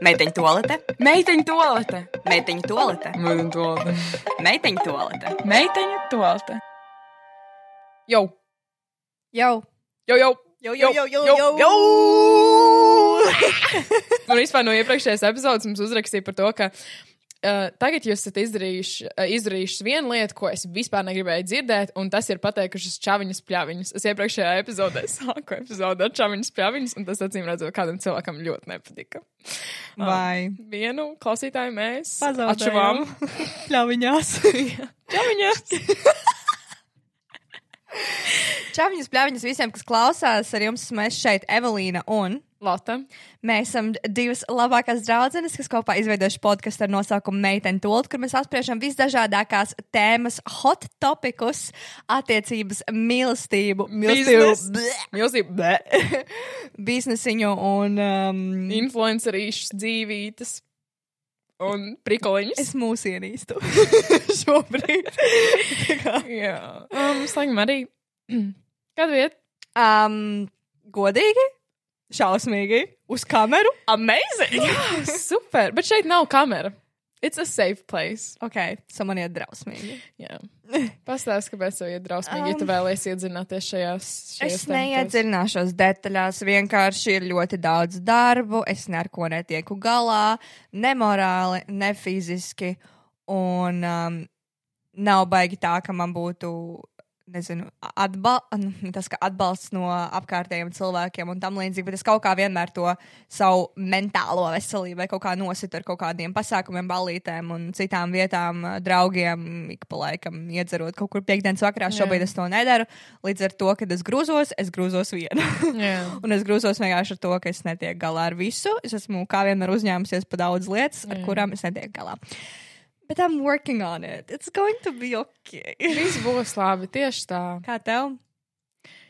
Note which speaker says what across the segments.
Speaker 1: Meiteņu toalete,
Speaker 2: Meiteņu toalete.
Speaker 1: meiteņu toalete,
Speaker 2: Meiteņu toalete.
Speaker 1: meiteņu toalete.
Speaker 2: Meiteņu toalete. Jau,
Speaker 3: Jau.
Speaker 2: jau, jau.
Speaker 3: Jau, jau, jau, jau, jau.
Speaker 2: jau. Un vispār no iepriekšējās epizodes mums uzrakstīja par to, ka uh, tagad jūs esat izdarījuši, uh, izdarījuši vienu lietu, ko es vispār negribēju dzirdēt, un tas ir pateikušas čaviņas pļaviņas. Es iepriekšējā epizodē sāku epizodu ar čaviņas pļaviņas, un tas acīm redzot, kādam cilvēkam ļoti nepatika.
Speaker 3: Vai.
Speaker 2: Vienu klausītāju mēs atšuvām.
Speaker 3: Pļaviņās.
Speaker 2: Čaviņas!
Speaker 3: Čaviņas, pļaviņas visiem, kas klausās, ar jums mēs šeit, Evelīna un.
Speaker 2: Lata.
Speaker 3: Mēs esam divas labākās draudzenes, kas kopā izveidojuši podkāstu ar nosaukumu Meitene Tult, kur mēs apspriežam visdažādākās tēmas, hot topikus, attiecības, mīlestību, bleh,
Speaker 2: Milzība.
Speaker 3: biznesiņu un. Um,
Speaker 2: Influencerīšas dzīvītes. Un prikoliņas.
Speaker 3: es mūs ienīstu šobrīd. Kā-
Speaker 2: Jā. Um, Slēgam arī. Kādu vietu?
Speaker 3: um, godīgi, šausmīgi, uz kameru.
Speaker 2: Amazing! Super! Bet šeit nav kamera. It's a safe place.
Speaker 3: Ok, man iet drausmīgi.
Speaker 2: Jā. Pastāsti, kāpēc tev ir drausmīgi, ja tu
Speaker 3: Um,
Speaker 2: vēlies iedzināties šajās.
Speaker 3: Es
Speaker 2: tematos.
Speaker 3: neiedziļināšos detaļās, vienkārši ir ļoti daudz darbu. Es neko netieku galā, ne morāli, ne fiziski. Un um, nav baigi tā, ka man būtu. Nezinu, atbal nu, tas, atbalsts no apkārtējiem cilvēkiem un tam līdzīgi, bet es kaut kā vienmēr to savu mentālo veselību vai kaut kā nositu ar kaut kādiem pasākumiem, ballītēm un citām vietām, draugiem, ik pa laikam iedzerot kaut kur piekdienas vakarā.
Speaker 2: Jā.
Speaker 3: Šobrīd es to nedaru. Līdz ar to, kad es grūzos, es grūzos viena. Un es grūzos vienkārši ar to, ka es netieku galā ar visu. Es esmu kā vienmēr uzņēmusies pa daudz lietas, ar
Speaker 2: Jā.
Speaker 3: kurām es netieku galā. Bet I'm working on it. It's going to be okay.
Speaker 2: Viss būs labi, tieši tā.
Speaker 3: Kā tev?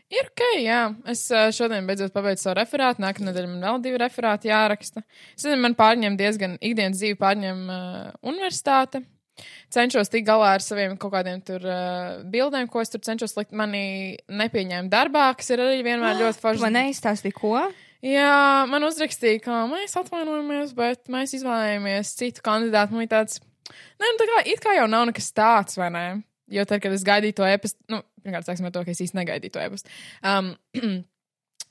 Speaker 2: Ir ok, jā. Es ā, šodien beidzot pabeidzu savu referātu. Nākamā nedēļa man vēl divi referāti jāraksta. Es nezinu, man pārņem diezgan ikdienas dzīvi, pārņem uh, universitāte. Cenšos tikt galā ar saviem kaut kādiem tur uh, bildēm, ko es tur cenšos likt. Mani nepieņēma darbā, kas ir arī vienmēr ļoti forši.
Speaker 3: Man neizstāstīja, ko?
Speaker 2: Jā, man uzrakstīja, ka mēs atvainojamies, bet mēs izvēlējāmies citu kandidātu. Man ir tāds, nē, nu tā kā, kā jau nav nekas tāds, vai ne? Jo tad, kad es gaidīju to e-pastu, nu, pirmkārt, sāksim ar to, ka es īsti negaidīju to e-pastu. Um,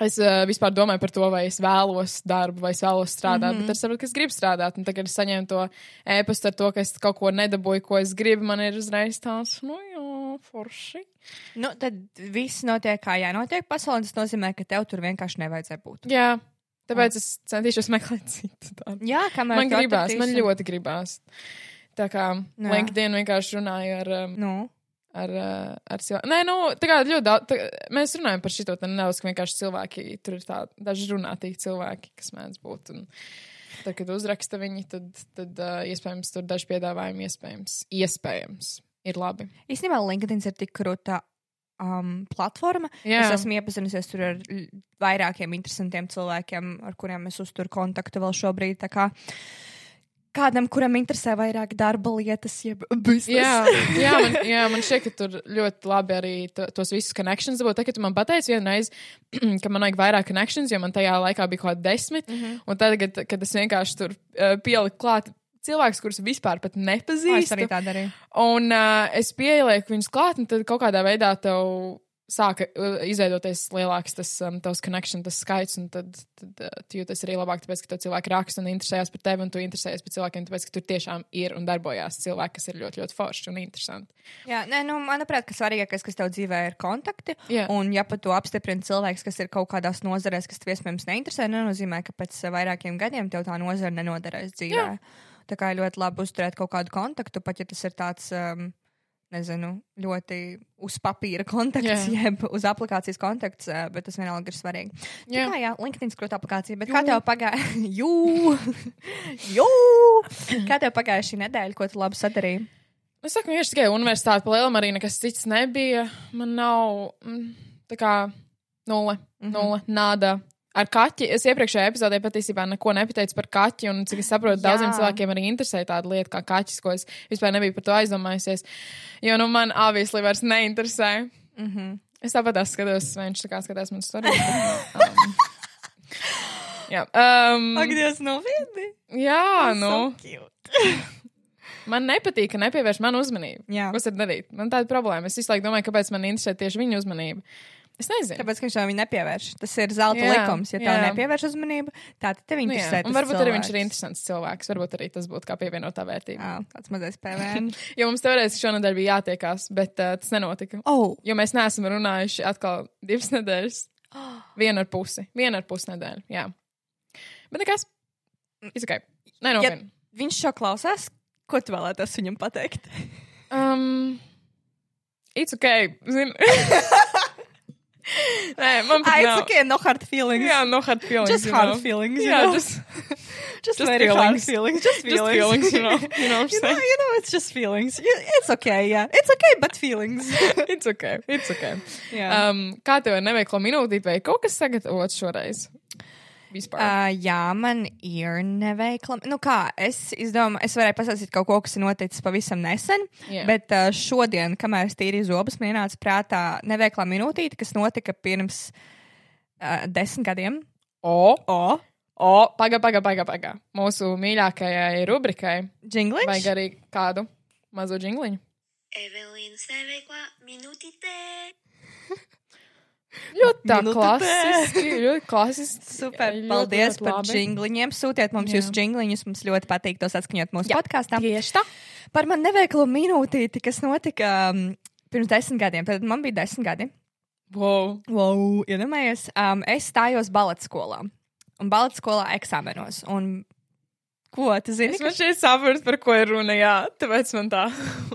Speaker 2: es uh, vispār domāju par to, vai es vēlos darbu, vai es vēlos strādāt, mm -hmm. bet es saprotu, ka es gribu strādāt. Un tagad, kad es saņēmu to e-pastu ar to, ka es kaut ko nedabūju, ko es gribu, man ir uzreiz tāds, nu, jā, forši.
Speaker 3: Nu, tad viss notiek kā jānotiek pasaulē. Tas nozīmē, ka tev tur vienkārši nevajadzēja būt.
Speaker 2: Jā, tāpēc es centīšos meklēt citu darbu.
Speaker 3: Jā, kamēr
Speaker 2: Man gribās, man ļoti gribās. Tā kā
Speaker 3: Jā.
Speaker 2: LinkedIn vienkārši runāja ar, um,
Speaker 3: Nu,
Speaker 2: ar, uh, ar cilvēku. Nē, nu, tā kā ļoti daudz, tā, mēs runājam par šito, nedaudz, ka vienkārši cilvēki, tur ir tādi daži runātīgi cilvēki, kas mēdz būt. Un, tad, kad uzraksta viņi, tad, tad uh, iespējams tur daži piedāvājumi iespējams, iespējams ir labi.
Speaker 3: īstenībā LinkedIn ir tik krūta um, platforma.
Speaker 2: Jā.
Speaker 3: Es esmu iepazinusies tur ar vairākiem interesantiem cilvēkiem, ar kuriem es uzturu kontaktu vēl šobrīd. tā kā Kādam, kuram interesē vairāk darba lietas, jeb biznesa.
Speaker 2: Jā, jā, man, jā, man šķiet, ka tur ļoti labi arī to, tos visus connections būtu. Tagad tu man pateici vienreiz, ka man vajag vairāk connections, jo man tajā laikā bija kaut kādi desmit. Mm. -hmm. Un tagad, kad es vienkārši tur uh, pieliku klāt cilvēkus, kurus vispār pat
Speaker 3: es
Speaker 2: nepazīstu,
Speaker 3: arī tā darīju.
Speaker 2: un uh, es pielieku viņus klāt, un tad kaut kādā veidā tev sāka uh, izveidoties lielāks tas um, tavs connection, tas skaits, un tad, tad uh, tu jūties arī labāk, tāpēc, ka tev cilvēki raksta un interesējas par tevi, un tu interesējies par cilvēkiem, tāpēc, ka tur tiešām ir un darbojās cilvēki, kas ir ļoti, ļoti forši un interesanti.
Speaker 3: Jā, nē, nu, manuprāt, ka svarīgākais, kas tev dzīvē ir kontakti.
Speaker 2: Jā.
Speaker 3: Un, ja pat to apstiprina cilvēks, kas ir kaut kādās nozarēs, kas tev iespējams neinteresē, nenozīmē, ka pēc eh, vairākiem gadiem tev tā nozara nenoderēs dzīvē.
Speaker 2: Jā.
Speaker 3: Tā kā ļoti labi uzturēt kaut kādu kontaktu, pat ja tas ir tāds. Um, Nezinu, ļoti uz papīra kontakts,
Speaker 2: Jā.
Speaker 3: jeb uz aplikācijas kontakts, bet tas vienalga ir svarīgi. Jā,
Speaker 2: Jā.
Speaker 3: kā, jā LinkedIn skrūta aplikācija, bet
Speaker 2: Jū.
Speaker 3: kā tev pagāja? Jū! Jū! Kā tev pagāja šī nedēļa, ko tu labi sadarīji?
Speaker 2: Es saku, vienkārši tikai universitāte, pa lielam arī nekas cits nebija. Man nav mm, tā kā nulle, mm -hmm. nulle, nāda. Ar kaķi es iepriekšējā epizodē patiesībā neko nepateicu par kaķi, un cik es saprotu, daudziem cilvēkiem arī interesē tāda lieta kā kaķis, ko es vispār nebiju par to aizdomājusies. Jo, nu, man obviously vairs neinteresē.
Speaker 3: Mm -hmm.
Speaker 2: Es tāpat skatos, viņš tā kā skatās man storijas. bet, nu, Um, Jā, um,
Speaker 3: Ak, Dievs, nopietni.
Speaker 2: jā nu.
Speaker 3: So.
Speaker 2: Man nepatīk, ka nepievērš man uzmanību.
Speaker 3: Jā.
Speaker 2: Ko varu darīt? Man tāda problēma. Es visu laiku domāju, kāpēc man interesē tieši viņa uzmanība. Es nezinu.
Speaker 3: Tāpēc, ka viņš viņa nepievērš. Tas ir zelta
Speaker 2: Jā,
Speaker 3: likums. Ja tev
Speaker 2: jā.
Speaker 3: nepievērš uzmanību, tad tev
Speaker 2: Nu, jā.
Speaker 3: interesē.
Speaker 2: Un varbūt arī viņš ir
Speaker 3: cilvēks.
Speaker 2: interesants cilvēks. Varbūt arī tas būtu kā pievienotā vērtība.
Speaker 3: Jā, tāds mazais PVN.
Speaker 2: Jo mums teorētiski šonadēļ bija jātiekās, bet uh, tas nenotika.
Speaker 3: oh,
Speaker 2: Jo mēs neesam runājuši atkal divas nedēļas. Vienu ar pusi. Vienu ar pusi nedēļu. Jā. Bet nekas. Izsakai. Nē,
Speaker 3: Ja-
Speaker 2: nopietni.
Speaker 3: viņš šo klausās. Ko tu vēlētos viņam pateikt?
Speaker 2: Um, it's okay. Zini. Nē, man
Speaker 3: Ah,
Speaker 2: pat
Speaker 3: it's okay, no hard feelings.
Speaker 2: Jā, no hard feelings.
Speaker 3: Just hard
Speaker 2: know.
Speaker 3: feelings.
Speaker 2: Jā,
Speaker 3: know?
Speaker 2: just,
Speaker 3: just,
Speaker 2: just
Speaker 3: very hard
Speaker 2: feelings.
Speaker 3: feelings. Just
Speaker 2: just
Speaker 3: feelings.
Speaker 2: feelings, you know. You know
Speaker 3: you know, you know, it's just feelings. It's okay, yeah. It's okay, but feelings.
Speaker 2: It's okay. It's okay.
Speaker 3: Jā.
Speaker 2: Um, kā tev ir neveiklo minūtīt vai kaut kas sagatavots šoreiz? Vispār.
Speaker 3: Uh, jā, man ir neveikla. Nu, kā es izdomāju, es varēju pastāstīt kaut ko, kas ir noticis pavisam nesen.
Speaker 2: Jā.
Speaker 3: Bet uh, šodien, kamēr es tīri zobus, man ienāca prātā neveiklā minūtīte, kas notika pirms uh, desmit gadiem.
Speaker 2: o,
Speaker 3: O,
Speaker 2: o, paga, paga, paga, paga. Mūsu mīļākajai rubrikai
Speaker 3: jingliņš.
Speaker 2: vajag arī kādu mazo jingliņu.
Speaker 4: Evelīnas neveiklā minūtītē.
Speaker 2: Tā
Speaker 3: Minūte
Speaker 2: klasiski. Ļoti klasiski.
Speaker 3: Super,
Speaker 2: Ļoti,
Speaker 3: paldies
Speaker 2: ļoti
Speaker 3: par jingliņiem. Sūtiet mums
Speaker 2: Jā.
Speaker 3: jūsu jingliņus. Mums ļoti patīk tos atskaņot mūsu
Speaker 2: Jā,
Speaker 3: podkāstā.
Speaker 2: Tieši tā.
Speaker 3: Par man neveiklo minūtīti, kas notika um, pirms desmit gadiem. Tad man bija desmit gadi.
Speaker 2: Wow.
Speaker 3: Wow, iedomājies, um, es stājos baleta skolā. Un baleta skolā eksāmenos. Un ko tu zini?
Speaker 2: Es man šeit saprotu, par ko ir runa. Jā, tāpēc man tā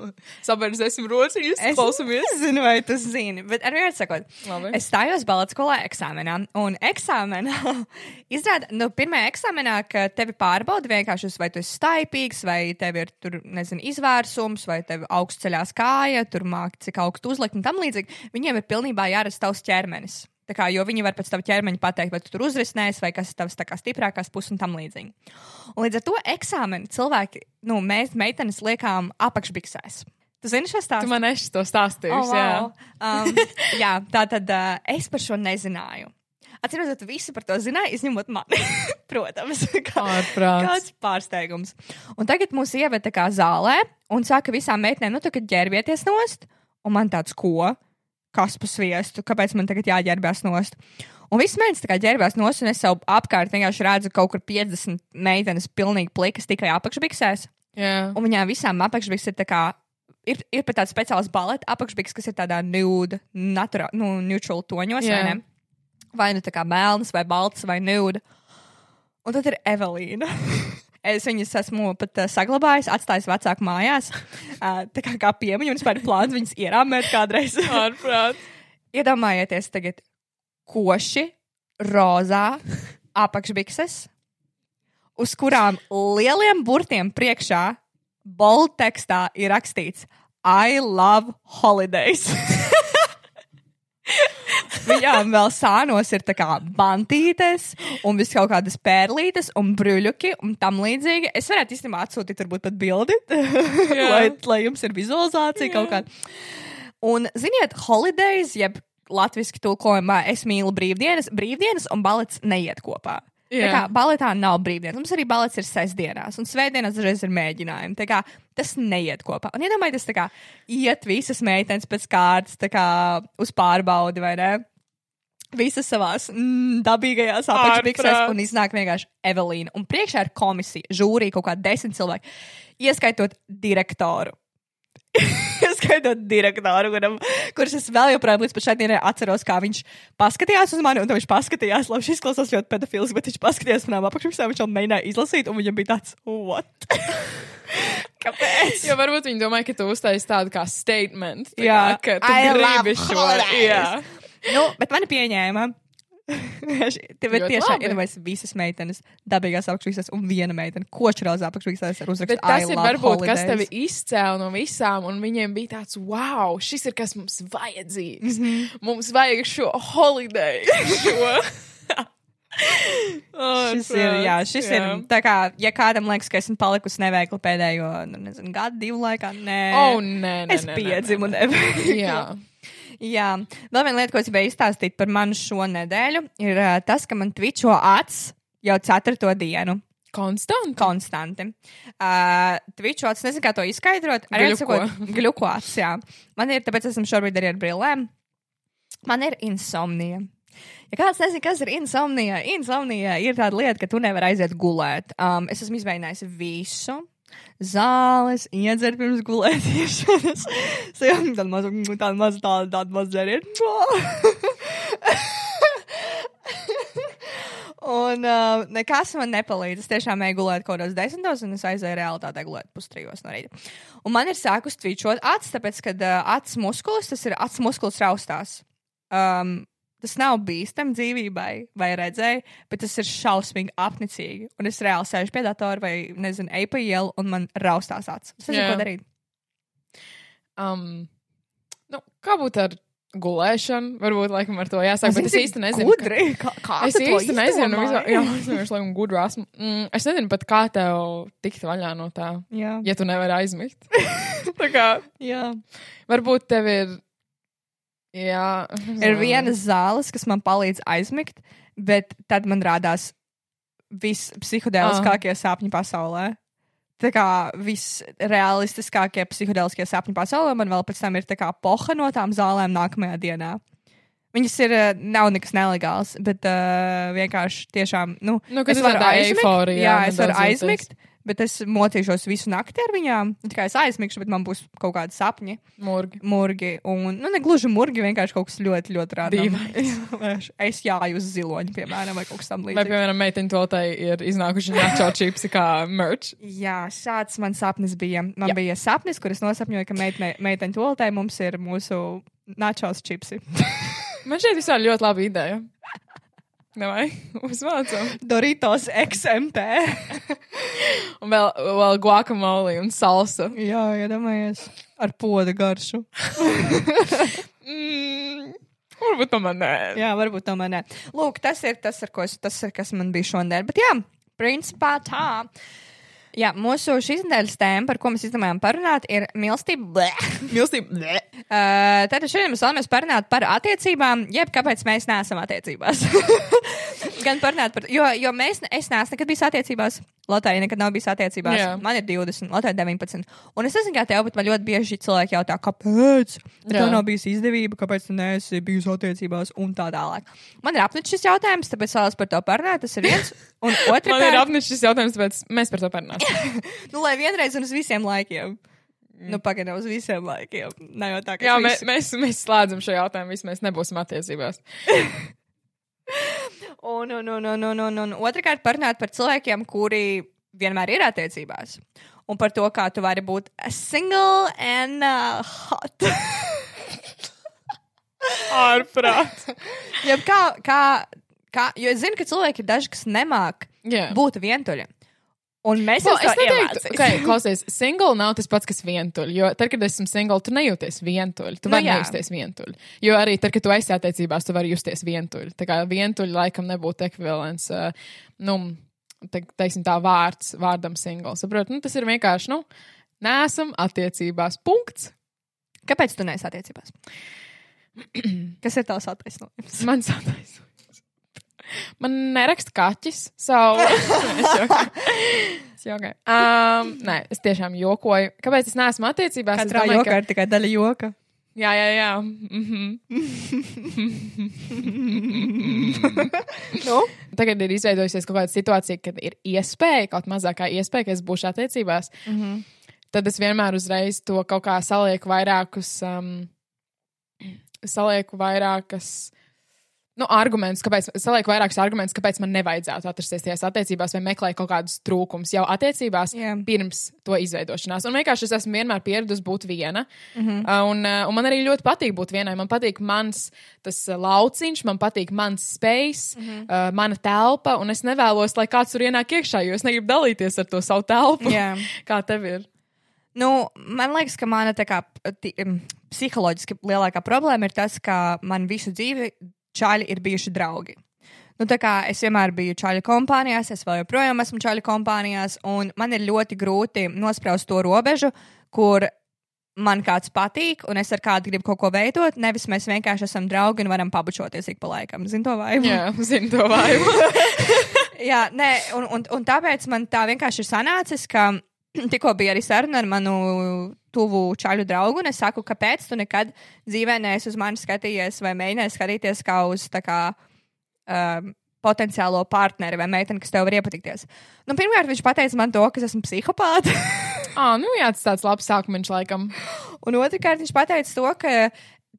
Speaker 2: esmu rociņus,
Speaker 3: Es
Speaker 2: klausamies.
Speaker 3: nezinu, vai tu zini, bet ar vienu sakot,
Speaker 2: Labi.
Speaker 3: es stājos baleta skolā eksāmenā. Un eksāmenā izrāda, nu, pirmajā eksāmenā, ka tevi pārbauda vienkārši, vai tu esi staipīgs, vai tev ir, tur, nezinu, izvērsums, vai tev augsts ceļās kāja, tur māki, cik augstu uzlikt un tam līdzīgi. Viņiem ir pilnībā jāredz tavs ķermenis. Tā kā, jo viņi var pēc tam ķermeņa pateikt, vai tu tur uzrisnēsi, vai kas ir tavs kā stiprākās puses un tam līdzīgi. Un līdz ar to eksāmenu cilvēki, nu, mēs meitenes liekām apakšbiksēs. Tu zini šo
Speaker 2: Tu
Speaker 3: stāstu?
Speaker 2: man esi to stāstījusi.
Speaker 3: Oh,
Speaker 2: jā.
Speaker 3: wow. um, jā, tā tad uh, es par šo nezināju. Atcerieties, visi par to zināja, izņemot mani. Protams, kā, kāds pārsteigums. Un tagad mūs ieveda kā zālē un saka visām meitenēm, nu, tagad ģērbieties nost. Un man tāds, ko? Kas pa sviestu? Kāpēc man tagad jāģērbjas nost? Un viss mēnesis tā kā ģērbās nost, un es savu apkārt vienkārši redzu kaut kur 50 meitenes pilnīgi plikas tikai apakšbiksēs.
Speaker 2: jā.
Speaker 3: Un viņām visām apakšbiks ir tā kā. Ir, ir pat tāds speciāls baleta apakšbiks, kas ir tādā nude, naturā, nu, neutral toņos,
Speaker 2: Jā.
Speaker 3: vai ne? Vai nu tā kā melns, vai balts, vai nude. Un tad ir Evelīna. Es viņas esmu pat uh, saglabājis, atstājis vecāku mājās. Uh, tā kā, kā piemiņu, un es pāri plānu viņas ierāmēt kādreiz.
Speaker 2: Ārprāts.
Speaker 3: Iedomājieties tagad koši, rozā, apakšbikses, uz kurām lieliem burtiem priekšā bold tekstā ir rakstīts I love holidays. Viņām vēl sānos ir bantītes, un viss kaut kādas pērlītes, un bruļuki, un tam līdzīgi. Es varētu īstenībā atsūtīt, varbūt pat bildi, lai, lai jums ir vizualizācija kaut kāda. Un, ziniet, holidays, jeb latviešu tulkojumā, es mīlu brīvdienas, brīvdienas un balets neiet kopā. Tā
Speaker 2: Jā.
Speaker 3: kā baletā nav brīvdienas. Mums arī balets ir sestdienās, un svētdienās dažreiz ir mēģinājumi. Tā kā tas neiet kopā. Un iedomājieties, tā kā iet visas meitenes pēc kārtas, tā kā uz pārbaudi, vai ne? Visas savās mm, dabīgajās apakšbiksēs, un iznāk vienkārši Evelīna. Un priekšā ir komisija, žūrija, kaut kādi desmit cilvēki, ieskaitot direktoru. Ieskaitot direktoru, kuram, kurš es vēl joprojām līdz šai dienai atceros, kā viņš paskatījās uz mani, un viņš paskatījās, labi, šis klausās ļoti pedofils, bet viņš paskatījās manām apakšbiksēm, viņš jau mēģināja izlasīt, un viņam bija tāds, what? Kāpēc?
Speaker 2: Jo varbūt viņi domāja, ka tu uztaisīsi tādu kā statement. Tā
Speaker 3: Jā.
Speaker 2: kā, ka tu
Speaker 3: I
Speaker 2: gribi šo.
Speaker 3: holidays.
Speaker 2: Jā.
Speaker 3: Nu, bet mani pieņēma. Tev ir tiešām iedomājies visas meitenes, dabīgās apakšbiksēs, un viena meitene, kočrāzā apakšbiksēs ar uzrakstu.
Speaker 2: Bet tas ir varbūt, kas
Speaker 3: holidays.
Speaker 2: tevi izcēla no visām, un viņiem bija tāds, wow, šis ir kas mums vajadzīgs. Mm -hmm. Mums vajag šo holiday. Šo.
Speaker 3: Šis ir, jā, šis jā. ir. Tā kā, ja kādam liekas, ka esmu palikusi neveikla pēdējo, nu, nezinu, gadu, divu laikā, nē.
Speaker 2: Oh, nē, nē,
Speaker 3: es
Speaker 2: nē,
Speaker 3: piedzimu
Speaker 2: nē,
Speaker 3: neveiklu.
Speaker 2: Jā.
Speaker 3: Vēl viena lieta, ko es gribēju izstāstīt par manu šo nedēļu, ir uh, tas, ka man tvičo acs jau ceturto dienu.
Speaker 2: Konstanti.
Speaker 3: Konstanti. Uh, Twitchots, nezinu, kā to izskaidrot. Arī gļukots, jā. Man ir, tāpēc esmu šobrīd arī ar brillēm. Man ir insomnija. Ja kāds nezina, kas ir insomnija, insomnija ir tāda lieta, ka tu nevari aiziet gulēt. Um, es esmu izmēģinājis visu. Zāles, iedzert pirms gulēšanas. Tāda maza, tāda maza, tāda, tāda maza dzeriet. Un uh, nekas man nepalīdz. Es tiešām eju gulēt kaut kādos desmitos, un es aizēju realitātē gulēt pustrijos no rīta. Un man ir sākus tvīčot acis, tāpēc, ka uh, acis muskulis, tas ir acis muskulis raustās. Um, tas nav bīstami dzīvībai vai redzēji, bet tas ir šausmīgi apnicīgi. Un es reāli sēžu pie datora vai, nezinu, eju pa ielu, un man raustās acis. Es nezinu,
Speaker 2: Jā.
Speaker 3: ko darīt.
Speaker 2: Um, nu, kā būtu ar gulēšanu? Varbūt laikam ar to jāsāk, bet es īsti nezinu.
Speaker 3: Gudri, kā, kā
Speaker 2: Es īsti nezinu, vispār- jā, es vienkārši laikam gudru esmu. Mm, es nezinu pat, kā tev tikt vaļā no tā,
Speaker 3: Jā,
Speaker 2: ja tu nevari aizmigt. tā kā
Speaker 3: jā.
Speaker 2: varbūt tev ir. Jā,
Speaker 3: Ir vienas zāles, kas man palīdz aizmigt, bet tad man rādās vispsiholoģiskākie sapņi pasaulē. Tā kā visrealistiskākie psiholoģiskie sapņi pasaulē man vēl pēc tam ir poha no tām zālēm nākamajā dienā. Viņas ir, eh, nav nekas nelegāls, bet uh, vienkārši tiešām, nu,
Speaker 2: Nu, kad
Speaker 3: es varu aizmigt. Jā, es varu aizmigt, bet es motīšos visu nakti ar viņām. Tikai es aizmigšu, bet man būs kaut kādi sapņi
Speaker 2: Murgi.
Speaker 3: murgi. Un, nu, ne gluži murgi, vienkārši kaut kas ļoti, ļoti.
Speaker 2: Dīvains.
Speaker 3: es jāju uz ziloņa, piemēram, vai kaut kas tam
Speaker 2: Vai, piemēram, meitene toltai ir iznākuši nacho čipsi kā merch?
Speaker 3: Jā, šāds man sapnis bija. Man
Speaker 2: Jā.
Speaker 3: Bija sapnis, kur es nosapņoju, ka meitene, meiteņa toltē mums ir mūsu načos čipsi.
Speaker 2: Man šeit vispār ļoti laba ideja. Nevai, uzvācam.
Speaker 3: Doritos XMP.
Speaker 2: Un vēl, vēl guacamole un salsa.
Speaker 3: Jā, iedomājies. Ar poda garšu.
Speaker 2: Mm, varbūt tomēr nē.
Speaker 3: Jā, varbūt tomēr nē. Lūk, tas ir tas, ar ko es, tas ir, kas man bija šodien. Bet jā, principā tā. Jā, mūsu šīs nedēļas tēma, par ko mēs izdomājām parunāt, ir mīlestība. Bleh.
Speaker 2: Mīlestība.
Speaker 3: Uh, tad šodien mēs vēlamies parunāt par attiecībām, jeb kāpēc mēs neesam attiecībās. Gan parunāt par, jo, jo mēs, es neesmu nekad bijis attiecībās. Lotāja nekad nav bijis attiecībās.
Speaker 2: Jā.
Speaker 3: Man ir 20, Lotāja 19. Un es nezinu, kā tev, bet man ļoti bieži cilvēki jautā, kāpēc? Tev nav bijis izdevība, kāpēc tu neesi bijusi attiecībās un tā tālāk. Man ir apnicis šis jautājums, tāpēc vēlos par to parunāt. Tas ir viens. Un
Speaker 2: Man ir
Speaker 3: otrkārt,
Speaker 2: apnicis šis jautājums, tāpēc mēs par to parunāsim.
Speaker 3: nu, lai vienreiz un uz visiem laikiem. Nu, pagaidām uz visiem laikiem. Nav jau tā, ka
Speaker 2: Jā,
Speaker 3: visu-
Speaker 2: mēs, mēs slēdzam šo jautājumu, visi mēs nebūsim attiecībās.
Speaker 3: Un, un, un, un, un, un, un otrkārt, parunāt par cilvēkiem, kuri vienmēr ir attiecībās. Un par to, kā tu vari būt single and uh, hot.
Speaker 2: Ārprāt.
Speaker 3: ja kā, kā, kā, jo es zinu, ka cilvēki ir daži, kas nemāk
Speaker 2: Jā.
Speaker 3: būt vientuļi. Un mēs jau
Speaker 2: neteiktu,
Speaker 3: tādu
Speaker 2: okay, klausies, single nav tas pats, kas vientuļš. Jo tad, kad esmu single, tu nejūties vientuļš. Tu
Speaker 3: Nu,
Speaker 2: vari nejusties vientuļš. Jo arī tad, kad tu esi attiecībās, tu vari justies vientuļš. Tā kā vientuļš laikam nebūtu ekvivalents, uh, nu, te, teiksim tā vārds, vārdam single. Saprot, nu, tas ir vienkārši, nu, nesam attiecībās. Punkts.
Speaker 3: Kāpēc tu neesi attiecībās? Kas ir tavs attaisnojums?
Speaker 2: Man sataisnojums. Man neraksta kaķis savu. es jokoju. Um, nē, es tiešām jokoju. Kāpēc es neesmu attiecībās?
Speaker 3: Katrā
Speaker 2: domāju,
Speaker 3: jokā ir tikai daļa joka.
Speaker 2: Jā, jā, jā. Mm -hmm.
Speaker 3: Nu?
Speaker 2: Tagad ir izveidojusies kaut kāda situācija, kad ir iespēja, kaut mazākā iespēja, ka es būšu attiecībās. Mm -hmm. Tad es vienmēr uzreiz to kaut kā salieku vairākus, um, salieku vairākas. Nu, arguments, kāpēc, salieku vairākus argumentus, kāpēc man nevajadzētu atrasties tajās attiecībās vai meklēt kaut kādus trūkumus jau attiecībās
Speaker 3: Jā.
Speaker 2: pirms to izveidošanās. Un vienkārši es esmu vienmēr pieradusi būt viena. Mm -hmm. un, uh, un man arī ļoti patīk būt vienai. Man patīk mans tas uh, lauciņš, man patīk mans space, mm -hmm. uh, mana telpa. Un es nevēlos, lai kāds tur ienāk iekšā, jo es negribu dalīties ar to savu telpu.
Speaker 3: Jā.
Speaker 2: Kā tev ir?
Speaker 3: Nu, man liekas, ka mana kā em, psiholoģiski lielākā problēma ir tas, ka man visu dzīvi čāļi ir bijuši draugi. Nu, tā kā es vienmēr biju čāļu kompānijās, es vēl joprojām esmu čāļu kompānijās, un man ir ļoti grūti nospraust to robežu, kur man kāds patīk, un es ar kādu gribu kaut ko veidot. Nevis mēs vienkārši esam draugi un varam pabučoties ik pa laikam. Zini to vai?
Speaker 2: Jā, zinu to vairu.
Speaker 3: Jā, nē, un, un, un tāpēc man tā vienkārši ir sanācis, ka tikko bija arī saruna ar manu tuvu čaļu draugu, un es saku, kāpēc tu nekad dzīvē neesi uz mani skatījies vai mēģinājies skatīties kā uz tā kā. Um, Potenciālo partneri vai meiteni, kas tev var iepatikties. Nu, pirmkārt, viņš teica man to, ka es esmu psihopāts.
Speaker 2: Ah, nu jā, tas tāds labs sākums laikam.
Speaker 3: Un otrkārt, viņš teica to, ka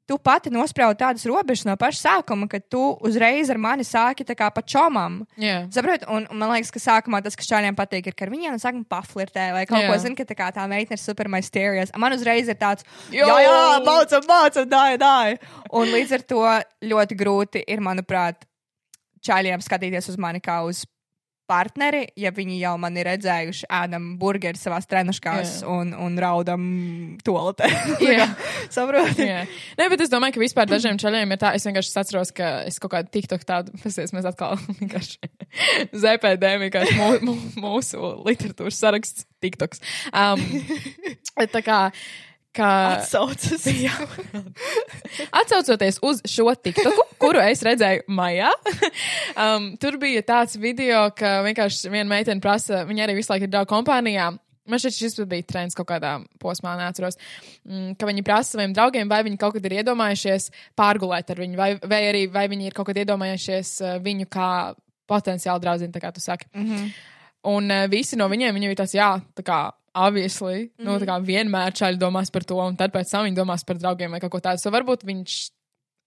Speaker 3: tu pati nospraudi tādas robežas no paša sākuma, ka tu uzreiz ar mani sāki tā kā pa čomam.
Speaker 2: Jā.
Speaker 3: Saprot, un, un man liekas, ka sākumā tas, kas čāļiem patīk, ir, ka ar viņiem sākuma paflirtē vai kaut
Speaker 2: Jā.
Speaker 3: ko zina, ka tā, kā tā meitene ir super mysterious. Man uzreiz ir tāds,
Speaker 2: Jo!
Speaker 3: jā, jā, mācam, mācam, dāj, dāj. Un līdz ar to ļoti grūti ir, manuprāt, čāļiem skatīties uz mani kā uz partneri, ja viņi jau man ir redzējuši ēdam burgeri savās trenuškās
Speaker 2: Jā.
Speaker 3: un, un raudam toaletē.
Speaker 2: Jā.
Speaker 3: Saproti?
Speaker 2: Jā. Nē, bet es domāju, ka vispār dažiem čaļiem ir tā. Es vienkārši atceros, ka es kaut kādu tiktok tādu, pasies, mēs atkal vienkārši ZPD, vienkārši mū, mū, mūsu literatūras saraksts tiktoks. Um, tā kā. Kā,
Speaker 3: Atsaucas.
Speaker 2: Atcaucoties uz šo tiktoku, kuru es redzēju maijā, um, tur bija tāds video, ka vienkārši viena meitene prasa, viņa arī visu laiku ir draugu kompānijā. Man šķiet, šis bija trends kaut kādā posmā, neatceros. Mm, ka viņi prasa saviem draugiem, vai viņi kaut kad ir iedomājušies pārgulēt ar viņu, vai, vai arī vai viņi ir kaut kad iedomājušies uh, viņu kā potenciāli draugu, kā tu saki. Mm -hmm. Un uh, visi no viņiem, viņiem ir tas, jā, tā kā. Obviously, mm -hmm. nu, tā kā vienmēr čaļi domās par to, un tad pēc tam viņi domās par draugiem vai kaut ko tādu. So varbūt viņš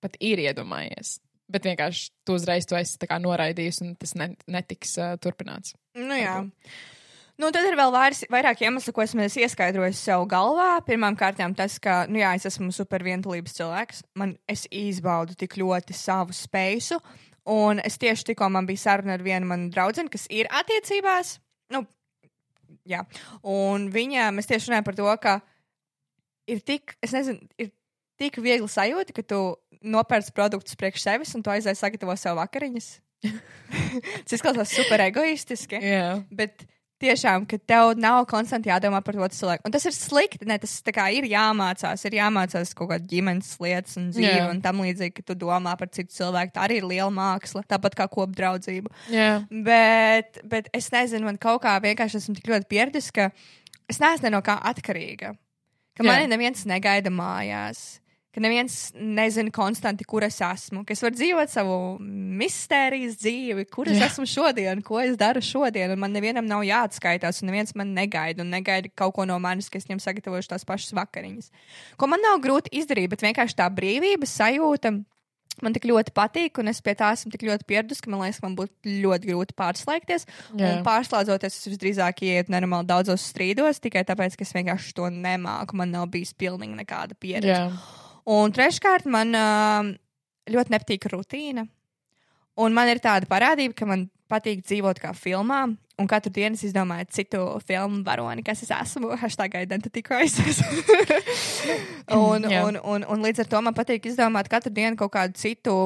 Speaker 2: pat ir iedomājies. Bet vienkārši tu uzreiz to esi noraidījis, un tas ne, netiks uh, turpināts.
Speaker 3: Nu, jā. Nu, tad ir vēl vairs, vairāk iemeslu, ko esmu es ieskaidrojis sev galvā. Pirmkārt, tas, ka, nu, jā, es esmu super vientulības cilvēks. Man es izbaudu tik ļoti savu spēju. Un es tieši tikko man bija saruna ar vienu manu draugu, kas ir attiecībās. Jā. Un viņa, mēs tieši runājam par to, ka ir tik, es nezinu, ir tik viegli sajūta, ka tu nopērci produktus priekš sevis un tu aizēji sagatavo sev vakariņas. Tas izklausās super egoistiski.
Speaker 2: Jā,
Speaker 3: Bet tiešām, ka tev nav konstanti jādomā par to cilvēku. Un tas ir slikti. Ne, tas ir jāmācās. Ir jāmācās kaut kāda ģimenes lietas un dzīve
Speaker 2: Jā.
Speaker 3: un tam līdzīgi, ka tu domā par citu cilvēku. Tā arī ir liela māksla, tāpat kā kopdraudzība.
Speaker 2: jā,
Speaker 3: Bet, bet es nezinu, man kaut kā vienkārši esmu tik ļoti pieredzis, ka es neesmu ne no kā atkarīga. Ka
Speaker 2: Jā.
Speaker 3: mani neviens negaida mājās. Ka neviens nezina konstanti, kur es esmu. Ka es varu dzīvot savu mistērijas dzīvi, kur es
Speaker 2: Jā.
Speaker 3: esmu šodien, ko es daru šodien. Un man nevienam nav jāatskaitās, un neviens man negaida. Un negaida kaut ko no manis, ka es viņam sagatavošu tās pašas vakariņas. Ko man nav grūti izdarīt, bet vienkārši tā brīvības sajūta man tik ļoti patīk, un es pie tā esmu tik ļoti pieradusi, ka man liekas, ka man būtu ļoti grūti pārslēgties.
Speaker 2: Jā.
Speaker 3: Un pārslēdzoties, es visdrīzāk ietu nenormāli daudzos strīdos, tikai tāpēc, ka es vienkārši to nemāku. Man nav bijis pilnīgi nekāda pieredze.
Speaker 2: jā.
Speaker 3: Un treškārt, man ā, ļoti nepatīk rutīna. Un man ir tāda parādība, ka man patīk dzīvot kā filmā. Un katru dienu es izdomāju citu filmu varoni, kas es esmu. Hashtag identity crisis. un,
Speaker 2: Jā.
Speaker 3: un, un, un līdz ar to man patīk izdomāt katru dienu kaut kādu citu,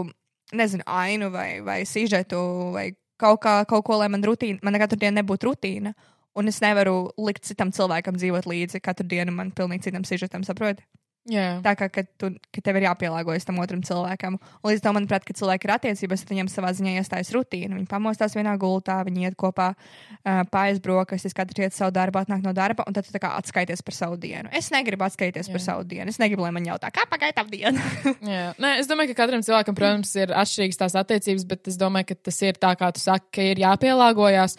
Speaker 3: nezinu, ainu vai, vai sižetu vai kaut, kā, kaut ko, lai man, rutīna, man katru dienu nebūtu rutīna. Un es nevaru likt citam cilvēkam dzīvot līdzi katru dienu man pilnīgi citam sižetam, saproti?
Speaker 2: Jā.
Speaker 3: Tā kā kad tu, ka tev ir jāpielāgojas tam otram cilvēkam. Un līdz tam, manuprāt, kad cilvēki ir attiecībās, tad viņiem savā ziņā iestājas rutīna. Viņi pamostās vienā gultā, viņi iet kopā, uh, pāriest brokastis, katrs iet savu darbu, atnāk no darba, un tad tu atskaities par savu dienu. Es negribu atskaities Jā. par savu dienu. Es negribu, lai man jautā, kā tā diena.
Speaker 2: Nē, es domāju, ka katram cilvēkam, protams, ir atšķirīgas tās attiecības, bet es domāju, ka tas ir tā, kā tu saki, ka ir jāpielāgojas.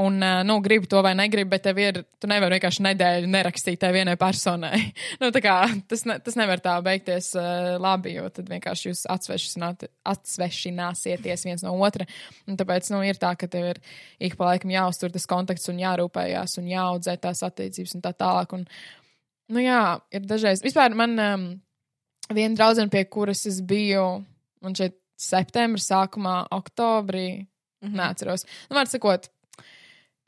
Speaker 2: Un, ā, nu, gribi to vai negribi, bet tev ir, tu nevari vienkārši nedēļu nerakstīt tai vienai personai. nu, tā kā tas, ne, tas nevar tā beigties uh, labi, jo tad vienkārši jūs atsvešināsieties viens no otra. Un tāpēc, nu, ir tā, ka tev ir ik pa laikam jāuztur tas kontakts un jārūpējās un jāaudzē tās attiecības un tā tālāk. Un, nu, jā, ir dažreiz. Vispār man um, viena draudzene, pie kuras es biju, un šeit septembrī, sākumā, oktobrī, mm -hmm. neatceros. Nu, var sakot,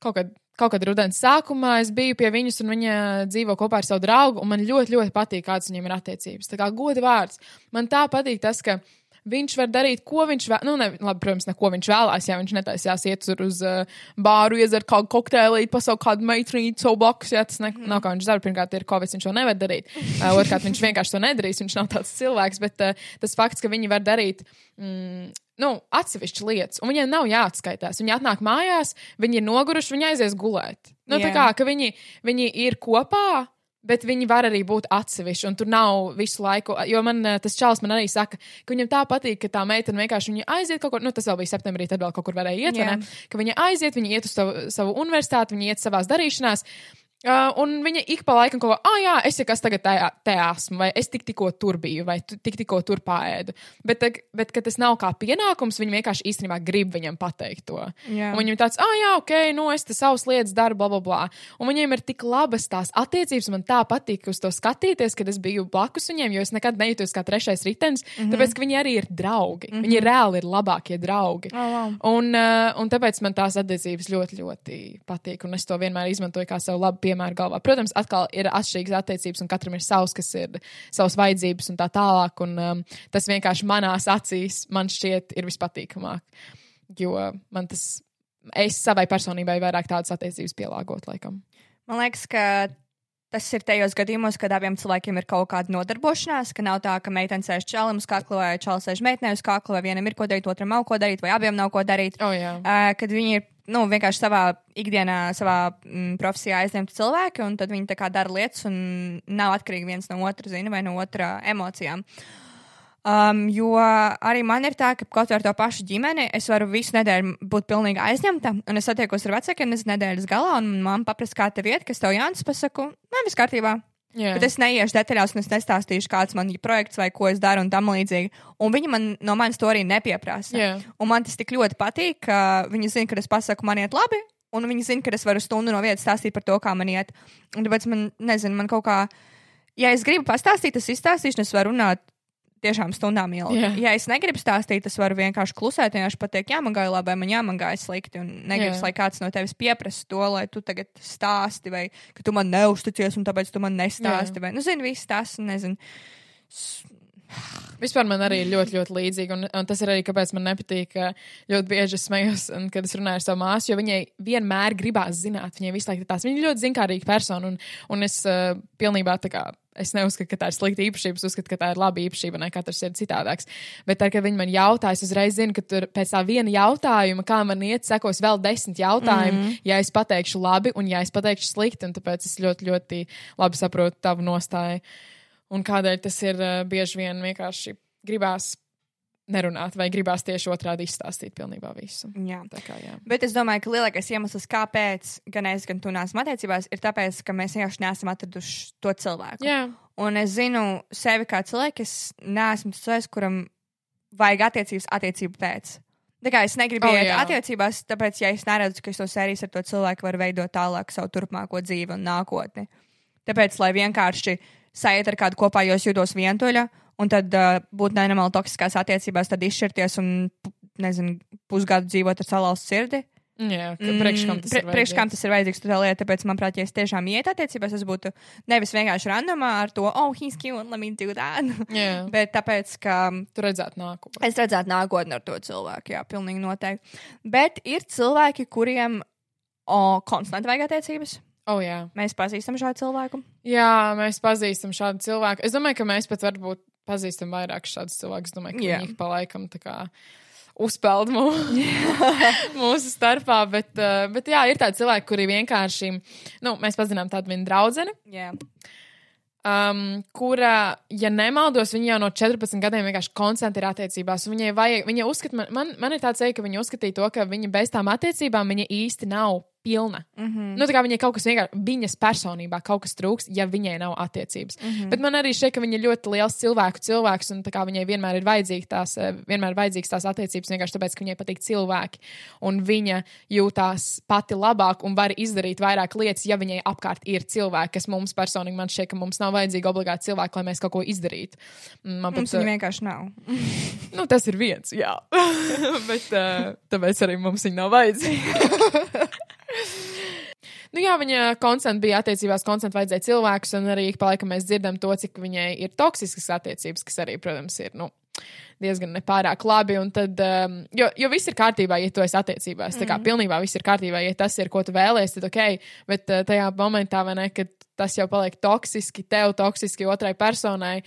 Speaker 2: kaut kad. Kaut kad rudenī sākumā es biju pie viņas, un viņa dzīvo kopā ar savu draugu. un Man ļoti, ļoti patīk, kādas viņiem ir attiecības. Tā kā goda vārds. Man tā patīk tas, ka viņš var darīt, ko viņš vēlas. Nu, ne, labi, protams, ne ko viņš vēlās. Ja viņš netaisījās iet uz uh, bāru, iedzert kādu kokteili, pasaukt kādu meiteni, savu blakus. Ja, tas ne, nav kā viņš dara. Pirmkārt, ir Covid, viņš to nevar darīt. Uh, Otrkārt, viņš vienkārši to nedarīs. Viņš nav tāds cilvēks. Bet uh, tas fakts, ka viņi var darīt. Mm, nu, atsevišķas lietas, un viņiem nav jāatskaitās. Viņi atnāk mājās, viņi ir noguruši, viņi aizies gulēt. Nu, tā
Speaker 3: Jā.
Speaker 2: kā ka viņi, viņi ir kopā. Bet viņi var arī būt atsevišķi, un tur nav visu laiku. Jo man eh, tas čels man arī saka, ka viņam tā patīk, ka tā meitene vienkārši aiziet kaut kur, nu tas vēl bija septembrī, tad vēl kaut kur varēja iet,
Speaker 3: Jā.
Speaker 2: ne? Ka viņa aiziet, viņa iet uz savu, savu universitāti, viņa iet savās darīšanās. Uh, un viņa ik pa laikam kaut ko, ah, jā, es jau kas tagad te, te esmu, vai es tik, tikko tur biju, vai tu, tik, tikko tur pāēdu. Bet, bet, tas nav kā pienākums, viņi vienkārši īstenībā grib viņam pateikt to. Viņam ir tāds, ah, jā, ok, nu es te savas lietas daru, bla, bla, bla. Un viņiem ir tik labas tās attiecības, man tā patīk uz to skatīties, kad es biju blakus viņiem, jo es nekad nejūtos kā trešais ritenis, mm -hmm. tāpēc, ka viņi arī ir draugi. Mm -hmm. Viņi reāli ir labākie draugi.
Speaker 3: Oh, wow.
Speaker 2: Un, uh, un tāpēc man tās attiecības ļoti, ļoti patīk. Un es to vienmēr izmantoju kā savu labu piemēru galvā. Protams, atkal ir atšķirīgas attiecības, un katram ir savs, kas ir savas vajadzības un tā tālāk. Un, um, tas vienkārši manās acīs man šķiet ir vispatīkamāk. Jo man tas, es savai personībai vairāk tādas attiecības pielāgot, laikam.
Speaker 3: Man liekas, ka tas ir tajos gadījumos, kad abiem cilvēkiem ir kaut kāda nodarbošanās, ka nav tā, ka meitene sēž čalim uz kakla vai čalis sēž meitenei uz kakla, vai vienam ir ko darīt, otram nav ko darīt, vai abiem nav ko darīt.
Speaker 2: Oh, jā.
Speaker 3: Uh, kad viņi ir nu, vienkārši savā ikdienā, savā mm, profesijā aizņemti cilvēki, un tad viņi tā kā dara lietas un nav atkarīgi viens no otra, zina, vai no otra emocijām. Um, jo arī man ir tā, ka kaut ar to pašu ģimeni es varu visu nedēļu būt pilnīgi aizņemta. Un es satiekos ar vecākiem nezinu, nedēļas galā, un mamma paprasa, kā tev iet, kas tev jānis pasaku. Nē, viss kārtībā.
Speaker 2: Jā.
Speaker 3: Bet es neiešu detaļās, un es nestāstīšu, kāds man ir projekts vai ko es daru un tam līdzīgi. Un viņi man no manis to arī nepieprasa.
Speaker 2: Jā.
Speaker 3: Un man tas tik ļoti patīk, ka viņi zina, ka es pasaku, man iet labi, un viņi zina, ka es varu stundu no vietas stāstīt par to, kā man iet. Un tāpēc man, nezinu, man kaut kā, ja es gribu pastāstīt, tas izstāstīšu, un es varu runāt tiešām stundām ilgi.
Speaker 2: Jā.
Speaker 3: Ja es negribu stāstīt, tas varu vienkārši klusēt, vienkārši pateikt, jā, man gāja labi, vai man jā, man gāja slikti. Un negribas,
Speaker 2: Jā.
Speaker 3: lai kāds no tevis pieprasa to, lai tu tagad stāsti, vai ka tu man neusticies, un tāpēc tu man nestāsti. Vai, nu, zini, viss tas, nezinu.
Speaker 2: Vispār man arī ļoti, ļoti līdzīgi. Un, un tas ir arī, kāpēc man nepatīk, ka ļoti bieži es smējos, kad es runāju ar savu māsu, jo viņai vienmēr gribās zināt. Viņai visu laiku tās. Viņa ļoti zinkārīga persona, un, un es uh, pilnībā tā kā. Es neuzskatu, ka tā ir slikta īpašība. Es uzskatu, ka tā ir laba īpašība, ne katrs ir citādāks. Bet, tad, kad viņi man jautā, es uzreiz zinu, ka tur pēc tā viena jautājuma, kā man iet, sekos vēl desmit jautājumu, mm -hmm. ja es pateikšu labi un ja es pateikšu slikti. un Tāpēc es ļoti, ļoti labi saprotu tavu nostāju. Un kādēļ tas ir uh, bieži vien vienkārši gribās nerunāt, vai gribās tieši otrādi izstāstīt pilnībā visu.
Speaker 3: Jā.
Speaker 2: Tā kā, jā.
Speaker 3: Bet es domāju, ka lielākais iemesls, kāpēc gan es, gan tu neesam attiecībās, ir tāpēc, ka mēs vienkārši neesam atraduši to cilvēku.
Speaker 2: jā,
Speaker 3: Un es zinu sevi kā cilvēku, es neesmu tas cilvēks, kuram vajag attiecības attiecību pēc. Tā kā es negribu
Speaker 2: Oh,
Speaker 3: iet
Speaker 2: jā.
Speaker 3: attiecībās, tāpēc, ja es neredzu, ka es to sērijas ar to cilvēku varu veidot tālāk savu turpmāko dzīvi un nākotni. Tāpēc, lai vienkārši sajiet ar kādu kopā, jo es jūtos vientuļa, un tad uh, būt nenormāli toksiskās attiecībās, tad izšķirties un, nezinu, pusgadu dzīvot ar salauztu sirdi.
Speaker 2: jā ka priekš kam tas ir?
Speaker 3: priekš tas ir vajadzīgs, tā lieta, tāpēc, manuprāt, ja es tiešām ietu attiecībās, es būtu nevis vienkārši randomā ar to, oh, he's cute, let me do that.
Speaker 2: Jā,
Speaker 3: Bet tāpēc, ka
Speaker 2: tu redzētu nākotnē.
Speaker 3: es redzētu nākotni ar to cilvēku, jā, pilnīgi noteikti. Bet ir cilvēki, kuriem o, konstanti vajag attiecības.
Speaker 2: Oh, jā.
Speaker 3: Mēs pazīstam šādu cilvēku.
Speaker 2: jā, mēs pazīstam šādu cilvēku. Es domāju, ka mēs pat varbūt pazīstam vairāk šādus cilvēkus. Domāju, ka
Speaker 3: Jā.
Speaker 2: viņi pa laikam tā kā uzpeld mūsu, mūsu starpā. Bet, uh, bet jā, ir tādi cilvēki, kuri vienkārši, nu, mēs pazinām tādu vienu draudzeni.
Speaker 3: Jā,
Speaker 2: um, kura, ja nemaldos, viņa jau no 14 gadiem vienkārši konstanti ir attiecībās. Viņai vajag, viņa uzskata, man, man, man ir tāds eja, ka viņa uzskatīja to, ka viņa bez tām attiecībām viņa īsti nav pilna. Mm. -hmm. Nu, tā kā viņai kaut kas vienkārši, viņas personībā kaut kas trūks, ja viņai nav attiecības. Mm -hmm. Bet man arī šķiet, ka viņa ir ļoti liels cilvēku cilvēks, un viņai vienmēr ir tās, eh, vienmēr ir vajadzīgas tās attiecības, vienkārši tāpēc, ka viņai patīk cilvēki. Un viņa jūtās pati labāk un var izdarīt vairāk lietas, ja viņai apkārt ir cilvēki, kas mums personīgi man šķiet, ka mums nav vajadzīgi obligāti cilvēki, lai mēs kaut ko izdarītu. Mm, Man
Speaker 3: mums
Speaker 2: pat,
Speaker 3: viņa vienkārši nav.
Speaker 2: nu, tas ir viens, jā. Bet uh, tāpēc arī mums viņa nav vajadzīga. Nu, jā, viņa konstanti bija attiecībās, konstanti vajadzēja cilvēkus, un arī pa laikam mēs dzirdam to, cik viņai ir toksiskas attiecības, kas arī, protams, ir nu, diezgan nepārāk labi. Tad, um, jo, jo viss ir kārtībā, ja tu esi attiecībās. Tā kā pilnībā viss ir kārtībā, ja tas ir, ko tu vēlēsies, tad ok. Bet uh, tajā momentā, ne, kad tas jau paliek toksiski, tev toksiski otrai personai,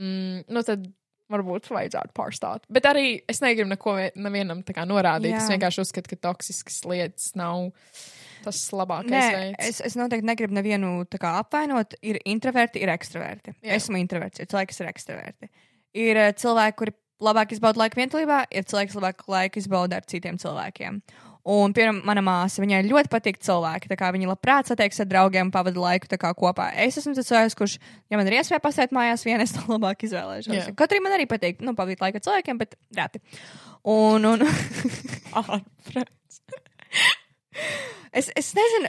Speaker 2: mm, nu tad varbūt vajadzētu pārstāt. Bet arī es negribu neko vie- nevienam tā kā norādīt. Jā. Es vienkārši uzskatu, ka toksiskas lietas nav tas labākais
Speaker 3: Nē,
Speaker 2: veids.
Speaker 3: es, es noteikti negribu nevienu tā kā apvainot. Ir introverti, ir ekstraverti.
Speaker 2: Jā.
Speaker 3: Jā. Esmu introverts, ir cilvēki, kas ir ekstraverti. Ir eh, cilvēki, kuri labāk izbauda laiku vientulībā, ir cilvēki, kas labāk laiku izbauda ar citiem cilvēkiem. Un, piemēram, mana māsa, viņai ļoti patīk cilvēki. Viņa labprāt satiekas ar draugiem, pavada laiku kopā. Es esmu tas cilvēks, kurš, ja man ir iespēja pasēt mājās, vien es to labāk izvēlēšos. Yeah. Kaut arī man arī patīk, nu, pavadīt laiku ar cilvēkiem, bet reti. Un, un es, es nezinu,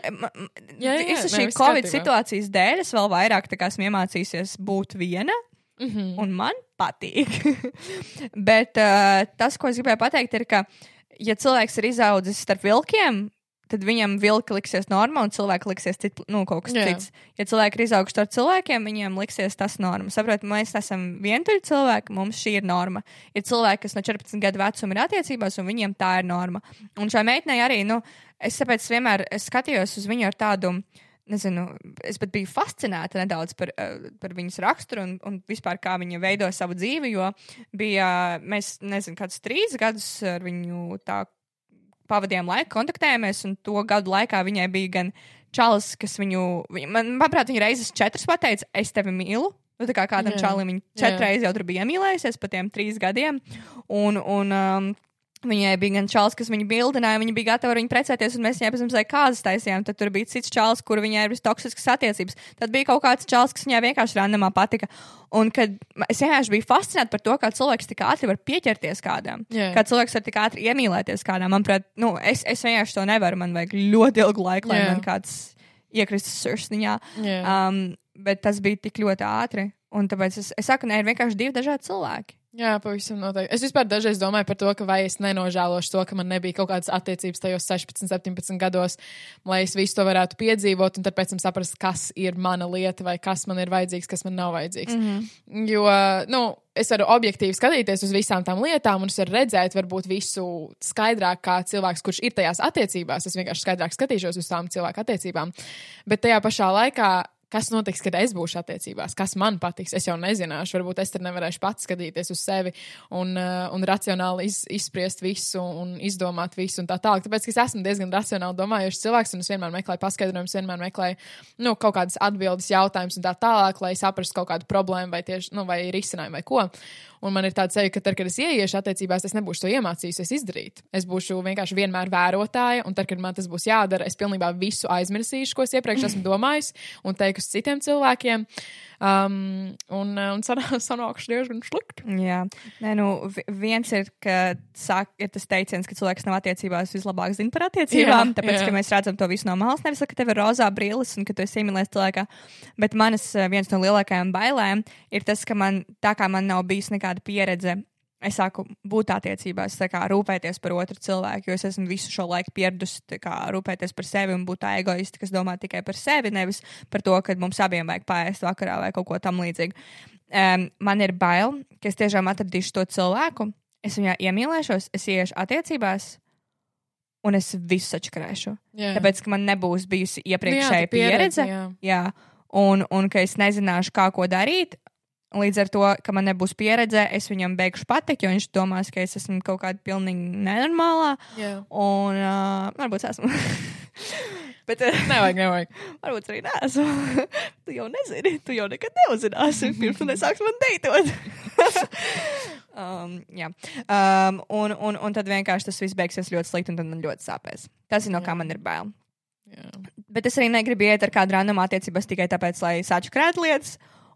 Speaker 2: Jā, jā,
Speaker 3: visu šī
Speaker 2: viss
Speaker 3: Covid
Speaker 2: kārtībā.
Speaker 3: situācijas dēļ es vēl vairāk esmu iemācījusies būt viena
Speaker 2: Mm -hmm.
Speaker 3: un man patīk. Bet uh, tas, ko es gribēju pateikt, ir, ka, ja cilvēks ir izaudzis starp vilkiem, tad viņam vilki liksies norma un cilvēki liksies cit, nu, kaut kas Jā. Cits. Ja cilvēki ir izauguši starp cilvēkiem, viņiem liksies tas norma. Saprotiet, mēs esam vientuļi cilvēki, mums šī ir norma. Ir cilvēki, kas no 14 gadu vecuma ir attiecībās, un viņiem tā ir norma. Un šai meitenei arī, nu, es tāpēc vienmēr es skatījos uz viņu ar tādu. Nezinu, es pat biju fascinēta nedaudz par, eh, par viņas raksturu un, un vispār kā viņa veido savu dzīvi. Jo bija, mēs, nezinu, kādus trīs gadus ar viņu tā pavadījām laiku, kontaktējāmies, un to gadu laikā viņai bija gan čalis, kas viņu, viņa, man, manuprāt, viņa reizes četras pateica, es tevi mīlu. Nu, tā kā kādam
Speaker 2: Jā.
Speaker 3: čalim viņa četras jau tur bija iemīlējusies pa tiem trīs gadiem. Un, un, um, Viņai bija gan čalis, kas viņu bildināja, viņa bija gatava ar viņu precēties, un mēs viņai pēc tam kāzas taisījām. Tad tur bija cits čalis, kur viņai ir vistoksiskas attiecības. Tad bija kaut kāds čalis, kas viņai vienkārši randomā patika. Un kad es vienkārši biju fascinēta par to, kā cilvēks tik ātri var pieķerties kādam.
Speaker 2: Jā.
Speaker 3: Kā cilvēks var tik ātri iemīlēties kādam. Manuprāt, nu, es, es vienkārši to nevaru. Man vajag ļoti ilgu laiku, lai
Speaker 2: Jā.
Speaker 3: man kāds iekristas sirsniņā.
Speaker 2: Jā.
Speaker 3: Um, bet tas bija tik ļoti ātri. Un tāpēc es, es saku, ne, ir vienkārši divi dažādi cilvēki.
Speaker 2: Jā, pavisam noteikti. Es vispār dažreiz domāju par to, ka vai es nenožēlošu to, ka man nebija kaut kādas attiecības tajos 16, 17 gados, lai es visu to varētu piedzīvot un pēc tam saprast, kas ir mana lieta vai kas man ir vajadzīgs, kas man nav vajadzīgs. Mm -hmm. Jo, nu, es varu objektīvi skatīties uz visām tām lietām, un es varu redzēt, varbūt visu skaidrāk, kā cilvēks, kurš ir tajās attiecībās. Es vienkārši skaidrāk skatīšos uz tām cilvēku attiecībām. Bet tajā pašā laikā kas notiks, kad es būšu attiecībās, kas man patiks. Es jau nezināšu, varbūt es tur nevarēšu pats skatīties uz sevi un, uh, un racionāli iz, izspriest visu un izdomāt visu un tā tālāk. Tāpēc es esmu diezgan racionāli domājošs cilvēks un es vienmēr meklēju paskaidrojumus, vienmēr meklēju nu, kaut kādas atbildes, jautājumus un tā tālāk, lai saprastu kaut kādu problēmu vai, tieši, nu, vai risinājumu vai ko. Un man ir tāds seja, ka tad, kad es ieiešu attiecībās, es nebūšu to iemācījusies izdarīt. Es būšu vienkārši vienmēr vērotāja, un tad, kad man tas būs jādara, es pilnībā visu aizmirsīšu, ko es iepriekš esmu domājis, un teikšu citiem cilvēkiem. Um, un un sanā, sanākšu diezgan slikti.
Speaker 3: Jā, Nē, nu, vi- viens ir, ka sāk, ir tas teiciens, ka cilvēks nav attiecībās vislabāk zina par attiecībām.
Speaker 2: Jā,
Speaker 3: tāpēc,
Speaker 2: jā.
Speaker 3: ka mēs redzam to visu no malas, nevis ka tev ir rozā brilles un ka tu esi iemīlējies cilvēkā. Bet manas eh, viens no lielākajām bailēm ir tas, ka man, tā kā man nav bijis nekāda pieredze. Es sāku būt attiecībās, kā rūpēties par otru cilvēku, jo es esmu visu šo laiku pieradusi kā rūpēties par sevi un būt tā egoisti, kas domā tikai par sevi, nevis par to, ka mums abiem vajag pāriest vakarā vai kaut ko tam līdzīgu. Um, man ir bail, ka es tiešām atradīšu to cilvēku, es viņā iemīlēšos, es ieiešu attiecībās, un es visu sačakarēšu.
Speaker 2: Jā.
Speaker 3: Tāpēc, ka man nebūs bijusi
Speaker 2: Nu jā,
Speaker 3: iepriekšēja
Speaker 2: tā pieredze,
Speaker 3: pieredze,
Speaker 2: jā.
Speaker 3: jā, un, un ka es nezināšu, kā ko darīt. Līdz ar to, ka man nebūs pieredze, es viņam beigšu patikt, jo viņš domās, ka es esmu kaut kāda pilnīgi nenormālā.
Speaker 2: Jā.
Speaker 3: Un uh, varbūt es esmu. Bet uh,
Speaker 2: Nevajag, nevajag.
Speaker 3: varbūt arī neesmu. tu jau nezini, tu jau nekad neuzzināsi, pirms tu nesāksi man deitot. um, jā. um, un, un, un tad vienkārši tas viss beigsies ļoti slikti, un tad man ļoti sāpēs. Tas ir no kā man ir bail.
Speaker 2: Jā.
Speaker 3: Bet es arī negribu iet ar kādu randomu attiecībās tikai tāpēc, lai sačakrētu lietas.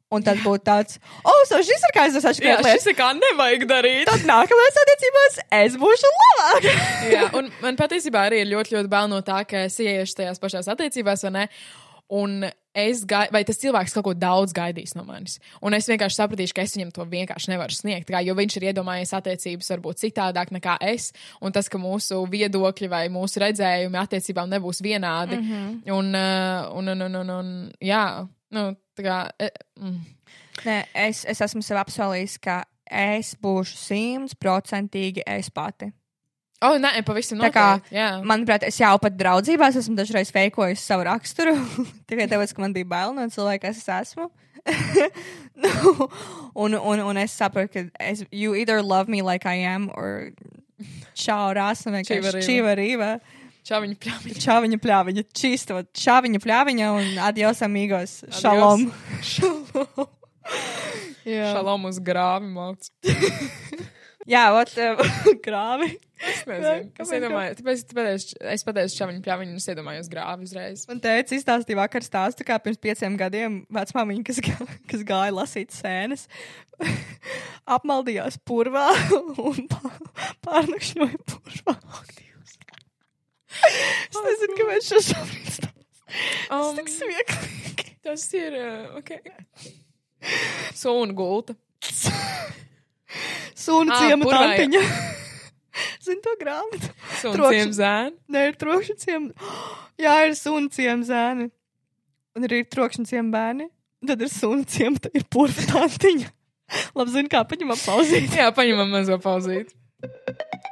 Speaker 3: Un tad būtu tāds, oh, so šis ir kā es
Speaker 2: Jā, šis ir kā nevajag darīt.
Speaker 3: Tad nākamajās attiecībās es būšu labāk.
Speaker 2: Jā, un man patiesībā arī ir ļoti, ļoti bail no tā, ka es ieiešu tajās pašās attiecībās, vai ne? Un es gaidu, vai tas cilvēks kaut ko daudz gaidīs no manis. Un es vienkārši sapratīšu, ka es viņam to vienkārši nevaru sniegt. Kā, jo viņš ir iedomājies attiecības varbūt citādāk nekā es. Un tas, ka mūsu viedokļi vai mūsu redzējumi attiecībām nebūs vienādi. Mm -hmm. un, uh, un, un, un, un, un, jā, nu, tā kā. eh, Mm.
Speaker 3: Nē, es, es esmu sev apsolījis, ka es būšu simtprocentīgi es pati.
Speaker 2: O, nē, pavisam
Speaker 3: Tā kā.
Speaker 2: Jā,
Speaker 3: Manuprāt, es jau pat draudzībās esmu dažreiz veikojis savu raksturu. Tikai tāpēc, ka man bija bail no cilvēka, kas es esmu. un, un, un es saprotu, ka es, you either love me like I am, or čau, rāsam, vienkārši
Speaker 2: Čivarīva.
Speaker 3: čivarīva.
Speaker 2: Čau, viņa pļāviņa.
Speaker 3: Čāviņa pļāviņa, čisto, čāviņa pļāviņa un adios amigos. Šalom. Jā,
Speaker 2: Šalom uz grāvi māc.
Speaker 3: Jā ot, uh, grāvi.
Speaker 2: Es nezinu. Es iedomājos, tāpēc es pateicu, es pateicu čau, viņa pļāviņa un es iedomājos grāvi uzreiz.
Speaker 3: Man teica, izstāstīja vakar stāstu, kā pirms pieciem gadiem vecmāmiņa, kas, gā, kas gāja lasīt sēnes, apmaldījās purvā un pā- pārnakšņoja purvā. Es nezinu, kāpēc šo šobrīd stāstu. Tas
Speaker 2: Um,
Speaker 3: tik smieklīgi.
Speaker 2: tas ir, uh, ok. Sūna gulta.
Speaker 3: Sūna
Speaker 2: Ā,
Speaker 3: ciema tantiņa. Zini to grāmatu?
Speaker 2: Sūna
Speaker 3: Trokšņa.
Speaker 2: ciem zēni.
Speaker 3: Nē, ir trokšņa ciema. Jā, ir sūna ciema zēni. Un arī ir trokšņa ciema bērni. Tad ir sūna ciema, tad ir purva tantiņa. Labi, zini, kā paņem apauzīt.
Speaker 2: Jā, paņemam mazo pauzīt.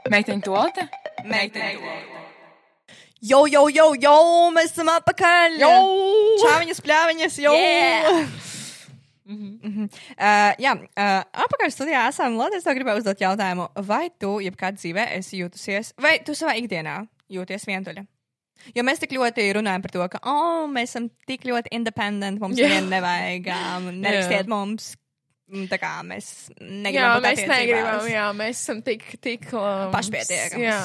Speaker 1: Meiteņu toalete? Meiteņu toalete.
Speaker 3: Jo, jo, jo, jo, mēs esam atpakaļ!
Speaker 2: Jo!
Speaker 3: Čāviņas, pļāviņas, jo!
Speaker 1: Yeah!
Speaker 2: Mhm.
Speaker 3: Mhm. Uh, jā, uh, apakaļ studijā esam. Lūdzu, es gribēju uzdot jautājumu, vai tu jebkad dzīvē esi jūtusies, vai tu savā ikdienā jūties vientuļa? Jo mēs tik ļoti runājam par to, ka, oh, mēs esam tik ļoti independenti, mums
Speaker 2: Jā.
Speaker 3: nevienu nevajag, um, nerakstiet mums, mm, tā kā mēs
Speaker 2: Jā,
Speaker 3: negribam būt
Speaker 2: mēs negribam, jā, mēs esam tik, tik um,
Speaker 3: Pašpietiekams.
Speaker 2: Jā,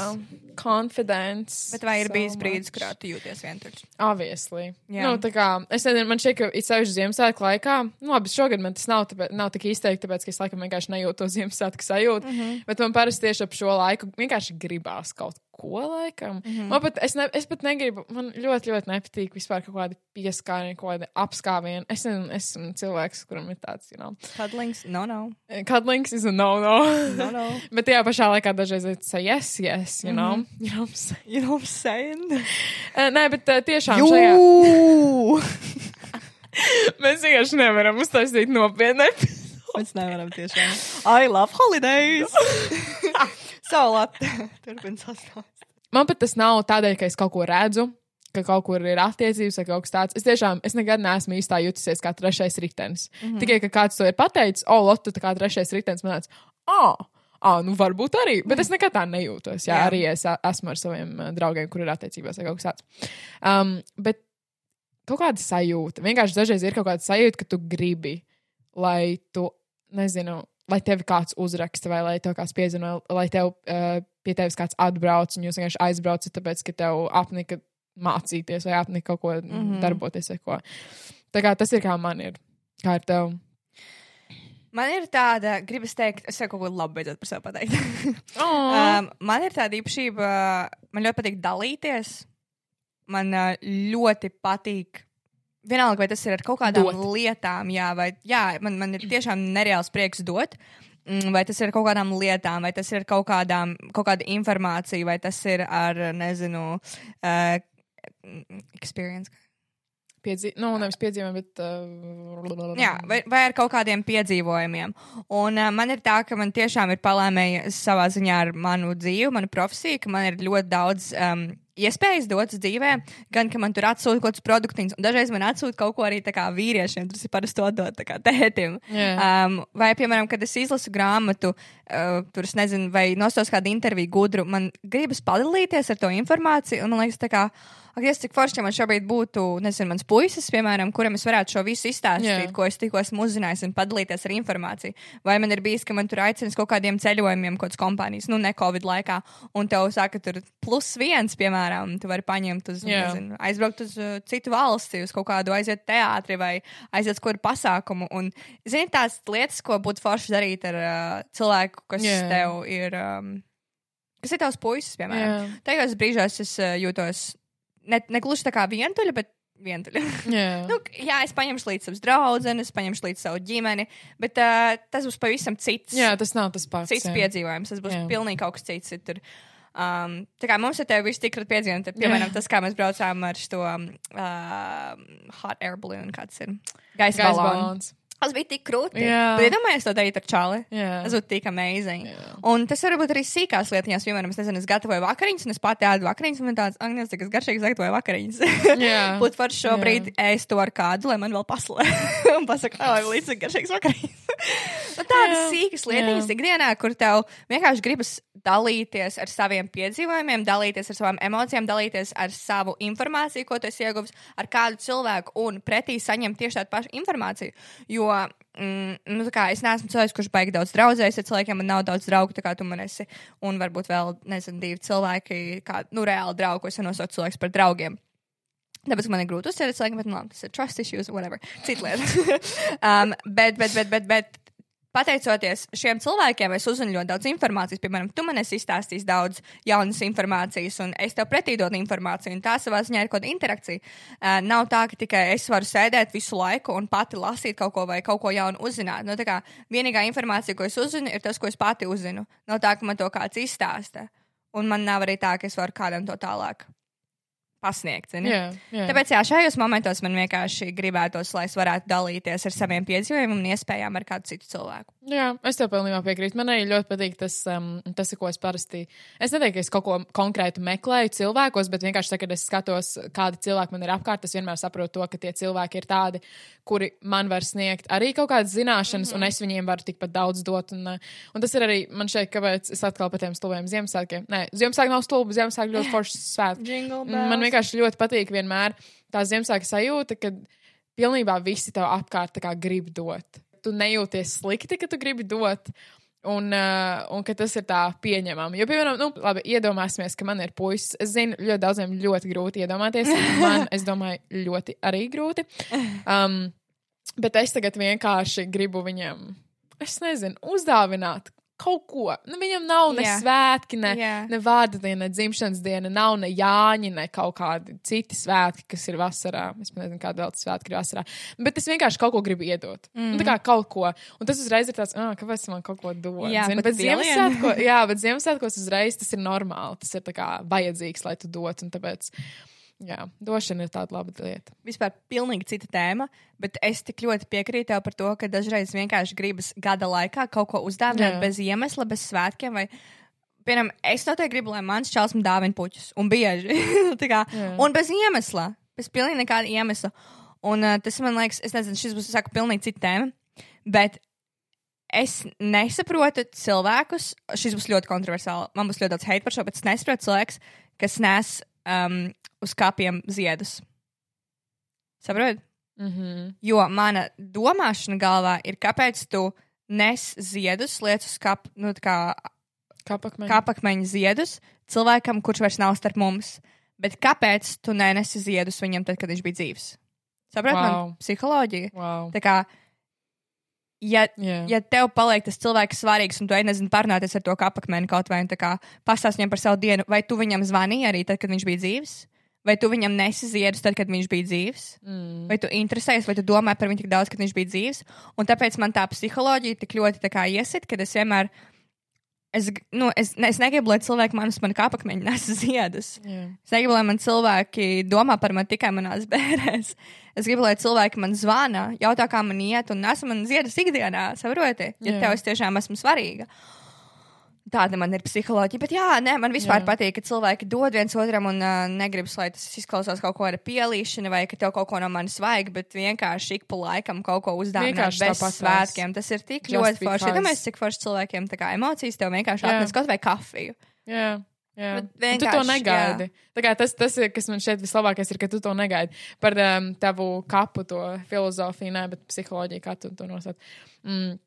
Speaker 2: confidence.
Speaker 3: Bet vai ir
Speaker 2: so
Speaker 3: bijis brīdis, kurā tu jūties vientuļš?
Speaker 2: Obviously.
Speaker 3: Jā.
Speaker 2: Jā. Nu, tā kā, es nezinu, man šķiet, ka it sevišķi Ziemassvētku laikā, nu, labi, šogad man tas nav, tāpēc, nav tik izteikti, tāpēc, ka es laikam vienkārši nejūtu to Ziemassvētku sajūtu. Mm. -hmm. Bet man parasti tieši ap šo laiku vienkārši gribās kaut ko laikam. Mm. -hmm. Man pat, es, ne, es pat negribu, man ļoti, ļoti nepatīk vispār kaut kādi pieskārieni, kaut kādi apskāvieni. Es nezinu, es esmu cilvēks, kuram ir tāds, you know,
Speaker 3: Cuddlings? No, no.
Speaker 2: Kadlings is a no-no.
Speaker 3: No, no.
Speaker 2: Bet tajā pašā laikā dažreiz ir say yes, yes, you know. Mm. -hmm. you know what I'm saying?
Speaker 3: You know what I'm saying?
Speaker 2: Uh, nē, bet uh, tiešām šajā.
Speaker 3: Jū!
Speaker 2: Mēs vienkārši nevaram uztaisīt nopietnu.
Speaker 3: Mēs nevaram tiešām. I love holidays! labi, turpin sastāst.
Speaker 2: Man pat tas nav tādēļ, ka es kaut ko redzu, ka kaut kur ir attiecības vai kaut kas tāds. Es tiešām, es nekad neesmu īstā jutusies kā trešais ritenis. Mm -hmm. Tikai, ka kāds to ir pateicis, o, Lotte, tā kā trešais ritenis man tāds, ah, ah, nu varbūt arī, bet es nekad tā nejūtos. Jā,
Speaker 3: Jā.
Speaker 2: arī es esmu ar saviem draugiem, kur ir attiecībās vai kaut kas tāds. Um, bet kaut kāda sajūta, vienkārši dažreiz ir kaut kāda sajūta, ka tu gribi, lai tu, nezinu, lai tevi kāds uzraksta, vai lai tev kāds piezina, vai lai tev uh, pie tevis kāds atbrauc, un jūs vienkārši aizbraucat, tāpēc, ka tev apnika mācīties, vai apnika kaut ko mm. -hmm. darboties, vai ko. Tā kā tas ir kā man ir. Kā ar tev?
Speaker 3: Man ir tāda, gribas teikt, es jau kaut ko labu beidzot par sevi pateikt.
Speaker 2: Oh.
Speaker 3: um, man ir tāda īpašība, man ļoti patīk dalīties. Man uh, ļoti patīk. Vienalga, vai tas ir ar kaut kādām
Speaker 2: Dot.
Speaker 3: lietām, jā, vai jā, man, man ir tiešām nereāls prieks dot. Mm, Vai tas ir ar kaut kādām lietām, vai tas ir ar kaut, kādām, kaut kāda informācija, vai tas ir ar, nezinu, uh, experience.
Speaker 2: Piedzi... Nu, nevis piedzīvojumi, bet. Uh...
Speaker 3: Jā, vai, vai ar kaut kādiem piedzīvojumiem. Un uh, man ir tā, ka man tiešām ir palēmēji savā ziņā ar manu dzīvi, manu profesiju, ka man ir ļoti daudz um, iespējas dotas dzīvē, gan ka man tur atsūta kaut kāds produktiņš, un dažreiz man atsūta kaut ko arī vīriešiem, tas ir parasti to dot tētim.
Speaker 2: Jā.
Speaker 3: Um, vai, piemēram, kad es izlasu grāmatu, uh, tur es nezinu, vai nostos kādu interviju gudru, man gribas padalīties ar to informāciju, un man liekas, tā kā, ak, es cik forši, ja man šobrīd būtu, nezinu, mans puisis, piemēram, kuram es varētu šo visu izstāstīt,
Speaker 2: Jā.
Speaker 3: ko es tikko esmu uzzinājis, un padalīties ar informāciju. Vai man ir bijis, ka man tur aicinas kaut kādiem ceļojumiem, kaut kādas kompānijas, nu, ne Covid laikā, un tev saka, tur plus viens, piemēram, tu vari paņemt uz,
Speaker 2: Jā.
Speaker 3: nezinu, aizbraukt uz uh, citu valsti, uz kaut kādu aiziet teātri vai aiziet uz kādu pasākumu. Un, zini, tās lietas, ko būtu forši darīt ar uh, cilvēku, kas yeah. tev ir. Um, kas ir tavs puisis, piemēram?
Speaker 2: Jā.
Speaker 3: Tajos brīžos es uh, jūtos ne, ne gluži tā kā vientuļa, bet vientuļa.
Speaker 2: Jā.
Speaker 3: nu, jā, es paņemšu līdzi savus draugus, paņemšu līdzi savu ģimeni, bet uh, tas būs pavisam cits.
Speaker 2: jā, tas nav tas pats.
Speaker 3: cits
Speaker 2: jā.
Speaker 3: piedzīvojums. Tas būs
Speaker 2: jā.
Speaker 3: pilnīgi kaut kas cits. ir Tur. Um, tā kā mums ir te viss tik ļoti piedzīvojumi, tad, piemēram,
Speaker 2: Jā.
Speaker 3: tas, kā mēs braucām ar šo um, uh, hot air balloon, kāds ir gaisa balonu.
Speaker 2: balons.
Speaker 3: Tas bija tik krūti.
Speaker 2: Jā.
Speaker 3: Bet iedomājieties to darīt ar čāli.
Speaker 2: Jā.
Speaker 3: Tas būtu tik amazing.
Speaker 2: Jā.
Speaker 3: Un tas var būt arī sīkās lietiņās. Piemēram, es nezinu, es gatavoju vakariņas, un es pati ēdu vakariņas, un man tāds, ak, nezinu, cik es garšīgi gatavoju vakariņas.
Speaker 2: Jā.
Speaker 3: Būtu par šobrīd ēst to ar kādu, lai man vēl paslē. un pasaka, oi, līdz cik garšīgs vakariņas. nu, tādas
Speaker 2: Jā.
Speaker 3: sīkas lietiņas ikdienā, kur tev vienkārši gribas dalīties ar saviem piedzīvojumiem, dalīties ar savām emocijām, dalīties ar savu informāciju, ko tu esi ieguvis ar kādu cilvēku un pretī saņemt tieši tādu pašu informāciju. Jo mm, nu, kā es neesmu cilvēks, kurš baigi daudz draudzējas ar cilvēkiem, man nav daudz draugu, kā tu man esi. Un varbūt vēl, nezinu, divi cilvēki, kā, nu, reāli draugi, ko es nosaucu cilvēks par draugiem. Tāpēc man ir grūti cilvēku, bet, nu, labi, tas ir trust issues, whatever. Cita lieta. um, bet, bet, bet, bet, bet, pateicoties šiem cilvēkiem, es uzzinu ļoti daudz informācijas. Piemēram, tu man esi izstāstījis daudz jaunas informācijas, un es tev pretī dodu informāciju. un Tā savā ziņā ir kaut kāda interakcija. Uh, nav tā, ka tikai es varu sēdēt visu laiku un pati lasīt kaut ko vai kaut ko jaunu uzzināt. Nu, kā vienīgā informācija, ko es uzzinu, ir tas, ko es pati uzzinu. Nav tā, ka man to kāds izstāsta. Un man nav arī tā, ka es varu kādam to tālāk pasniegt.
Speaker 2: Jā, jā.
Speaker 3: Tāpēc jā, šajos momentos man vienkārši gribētos, lai es varētu dalīties ar saviem piedzīvojumiem un iespējām ar kādu citu cilvēku.
Speaker 2: Jā, es tev pilnībā piekrītu. Man arī ļoti patīk tas, um, tas ko es parasti. Es neteiktu, ka es kaut ko konkrētu meklēju cilvēkos, bet vienkārši, tā, kad es skatos, kādi cilvēki man ir apkārt, es vienmēr saprotu to, ka tie cilvēki ir tādi, kuri man var sniegt arī kaut kādas zināšanas, mm -hmm. un es viņiem varu tikpat daudz dot. Un, uh, un tas ir arī man šeit, kāpēc es atkal par tiem stulbiem Ziemassvētkiem. Nē, Ziemassvētki nav stulbi, Ziemassvētki ļoti foršs svētki. Vienkārši ļoti patīk vienmēr tā Ziemassvētku sajūta, kad pilnībā visi tev apkārt grib dot. Tu nejūties slikti, ka tu gribi dot. Un, uh, un ka tas ir tā pieņemami. Jo, piemēram, nu, labi, iedomāsimies, ka man ir puisis. Es zinu, ļoti daudziem ļoti grūti iedomāties. Man, es domāju, ļoti arī grūti. Um, bet es tagad vienkārši gribu viņam, es nezinu, uzdāvināt kaut ko. Nu, viņam nav ne
Speaker 3: Jā.
Speaker 2: svētki, ne,
Speaker 3: Jā.
Speaker 2: ne vārda diena, ne dzimšanas diena, nav ne Jāņa, ne kaut kādi citi svētki, kas ir vasarā. Es nezinu, kāda vēl svētki ir vasarā. Bet es vienkārši kaut ko gribu iedot. Mm. Tā kā kaut ko. Un tas uzreiz ir tāds, ah, kāpēc man kaut ko dod?
Speaker 3: Jā, pat
Speaker 2: bet
Speaker 3: vilien.
Speaker 2: Ziemassvētko, jā, bet Ziemassvētkos uzreiz tas ir normāli. Tas ir kā vajadzīgs, lai tu dotu. Un tāpēc, jā, došana ir tāda laba lieta.
Speaker 3: vispār pilnīgi cita tēma, bet es tik ļoti piekrītu tev par to, ka dažreiz vienkārši gribas gada laikā kaut ko uzdāvināt bez iemesla, bez svētkiem. Vai, piemēram, es noteikti gribu, lai mans čels man dāvina puķus, un bieži. Kā,
Speaker 2: Jā.
Speaker 3: un bez iemesla, bez pilnīgi nekāda iemesla. Un uh, tas man liekas, es nezinu, šis būs saku, pilnīgi cita tēma, bet es nesaprotu cilvēkus, šis būs ļoti kontroversiāli, man būs ļoti daudz hate par šo, bet es nesaprotu cilvēkus, kas nes um, uz kapiem ziedus. Saprotiet?
Speaker 2: Mm -hmm.
Speaker 3: Jo mana domāšana galvā ir, kāpēc tu nes ziedus, liec uz kap, nu, kā
Speaker 2: Kāpakmeņi.
Speaker 3: kapakmeņa ziedus cilvēkam, kurš vairs nav starp mums. Bet kāpēc tu nenesi ziedus viņam tad, kad viņš bija dzīves? Saprotiet, wow. Man psiholoģija.
Speaker 2: Wow.
Speaker 3: Tā kā, ja,
Speaker 2: Jā.
Speaker 3: ja tev paliek tas cilvēks svarīgs, un tu ej, nezinu, parunāties ar to kapakmeni kaut vai un tā kā pastāst viņam par savu dienu, vai tu viņam zvanīji arī tad, kad viņš bija dzīves? Vai tu viņam nesi ziedus tad, kad viņš bija dzīves?
Speaker 2: Mm.
Speaker 3: Vai tu interesējies, vai tu domā par viņu tik daudz, kad viņš bija dzīves? Un tāpēc man tā psiholoģija tik ļoti iesit, ka es vienmēr. Es, nu, es, ne, es negribu, lai cilvēki man uz mani kāpakmeņa nes ziedus.
Speaker 2: Jā.
Speaker 3: Es negribu, lai man cilvēki domā par mani tikai manās bērēs. Es gribu, lai cilvēki man zvana, jautā, kā man iet, un nes man ziedus ikdienā. Saprotiet, ja
Speaker 2: Jā.
Speaker 3: tev es tiešām esmu svarīga. Tāda man ir psiholoģija. Bet, jā, nē, man vispār
Speaker 2: Jā.
Speaker 3: patīk, ka cilvēki dod viens otram un uh, negribas, lai tas izklausās kaut ko ar pielīšanu, vai ka tev kaut ko no manis vajag, bet vienkārši ik pa laikam kaut ko uzdāvināt bez svētkiem. Tas ir tik
Speaker 2: Just
Speaker 3: ļoti forši. Iedomājieties, cik forši cilvēkiem tā kā emocijas tev vienkārši atnes kaut vai kafiju.
Speaker 2: Jā. Jā. Tu to negaidi. Tas, tas kas man šeit vislabākais, ir, ka tu to negaidi. Par um, tavu kapu, to filozofiju, ne, bet psiholoģiju, kā tu to nosauc. Mm.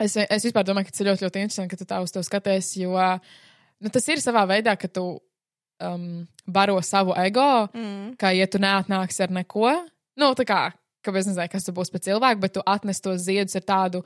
Speaker 2: Es, es vispār domāju, ka tas ir ļoti, ļoti interesanti, ka tu tā uz to skaties, jo nu, tas ir savā veidā, ka tu um, baro savu ego,
Speaker 3: Mm.
Speaker 2: ka, ja tu neatnāksi ar neko, nu, tā kā, kāpēc nezinu, kas tu būsi pēc cilvēka, bet tu atnes tos ziedus ar tādu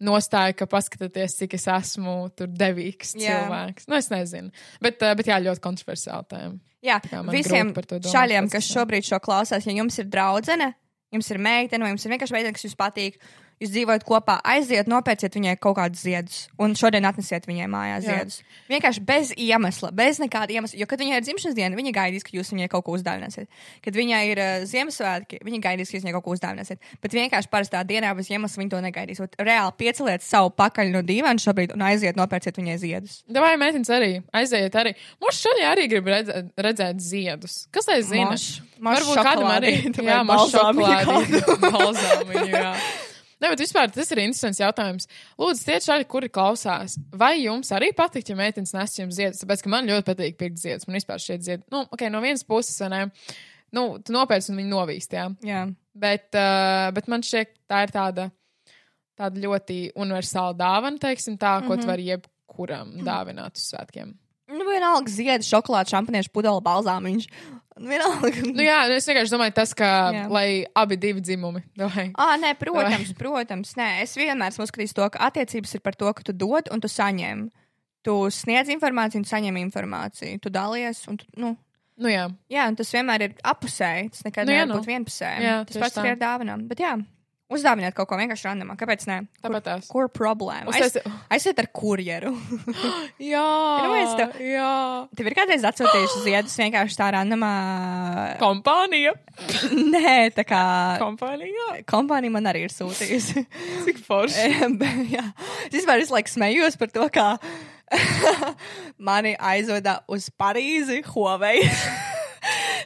Speaker 2: nostāju, ka paskatieties, cik es esmu devīgs
Speaker 3: Jā.
Speaker 2: cilvēks. Nu, es nezinu. Bet, uh, bet jā, ļoti kontroversiāli tēma.
Speaker 3: Jā, visiem
Speaker 2: pēc
Speaker 3: kas šobrīd šo klausās, ja jums ir draudzene, jums ir meitene, vai jums ir vienkārši meitene, kas jums patīk, jūs dzīvojat kopā, aiziet, nopērciet viņai kaut kādus ziedus, un šodien atnesiet viņai mājās
Speaker 2: Jā.
Speaker 3: ziedus. Vienkārši bez iemesla, bez nekāda iemesla. Jo, kad viņai ir dzimšanas diena, viņa gaidīs, ka jūs viņai kaut ko uzdāvināsiet. Kad viņai ir uh, Ziemassvētki, viņa gaidīs, ka jūs viņai kaut ko uzdāvināsiet. Bet vienkārši parastā dienā bez iemesla viņa to negaidīs. Ot, reāli pieceliet savu pakaļ no dīvaina šobrīd un aiziet, nopērciet viņai ziedus.
Speaker 2: Vai meitenes arī aiziet arī? Mums šodien arī grib redzēt, redzēt ziedus. Kas lai zina?
Speaker 3: Moš- moš
Speaker 2: Varbūt kādam arī jā, šokolādīti, balzāmiņu, jā. Ne, bet vispār tas ir interesants jautājums. Lūdzu, tie čaļi, kuri klausās, vai jums arī patīk, ja meitenes nes jums ziedus? Tāpēc, ka man ļoti patīk pirkt ziedus. Man vispār šie ziedi, nu, ok, no vienas puses, ne? Nu, tu nopērci un viņi novīst, jā.
Speaker 3: Jā.
Speaker 2: Bet, uh, bet man šķiet, tā ir tāda, tāda ļoti universāla dāvana, teiksim tā, ko
Speaker 3: Mhm.
Speaker 2: tu vari jebkuram dāvināt uz svētkiem.
Speaker 3: Nu, vienalga ziedi, šokolāde, šampaniešu pudele, balzāmiņš. Vienalga.
Speaker 2: Nu, jā, nu, es vienkārši domāju, tas, ka,
Speaker 3: Jā.
Speaker 2: lai abi divi dzimumi. Vai?
Speaker 3: Ah, nē, protams, protams. Nē, es vienmēr esmu uzskatījis to, ka attiecības ir par to, ka tu dod un tu saņem. Tu sniedz informāciju un saņem informāciju. Tu dalies un tu, nu,
Speaker 2: Nu, jā.
Speaker 3: jā, un tas vienmēr ir apusēji. Tas nekad
Speaker 2: Nu, jā,
Speaker 3: nevar
Speaker 2: nu.
Speaker 3: būt vienpusēji.
Speaker 2: Jā,
Speaker 3: tas pats
Speaker 2: tā.
Speaker 3: arī ar dāvanām. Bet jā, uzdāviniet kaut ko vienkārši randamā. Kāpēc? Kur,
Speaker 2: Tāpat tās.
Speaker 3: kur problēma? Aiz, aiziet ar kurjeru.
Speaker 2: Jā,
Speaker 3: Iedomājies tev-
Speaker 2: jā.
Speaker 3: Tev ir kādreiz atsūtījuši ziedus vienkārši tā randamā.
Speaker 2: Kompānija.
Speaker 3: Nē, tā kā
Speaker 2: Kompānija.
Speaker 3: kompānija man arī ir sūtījusi.
Speaker 2: Cik forši.
Speaker 3: Jā. Es vispār visu laiku smējos par to, kā mani aizveda uz Parīzi, Huawei.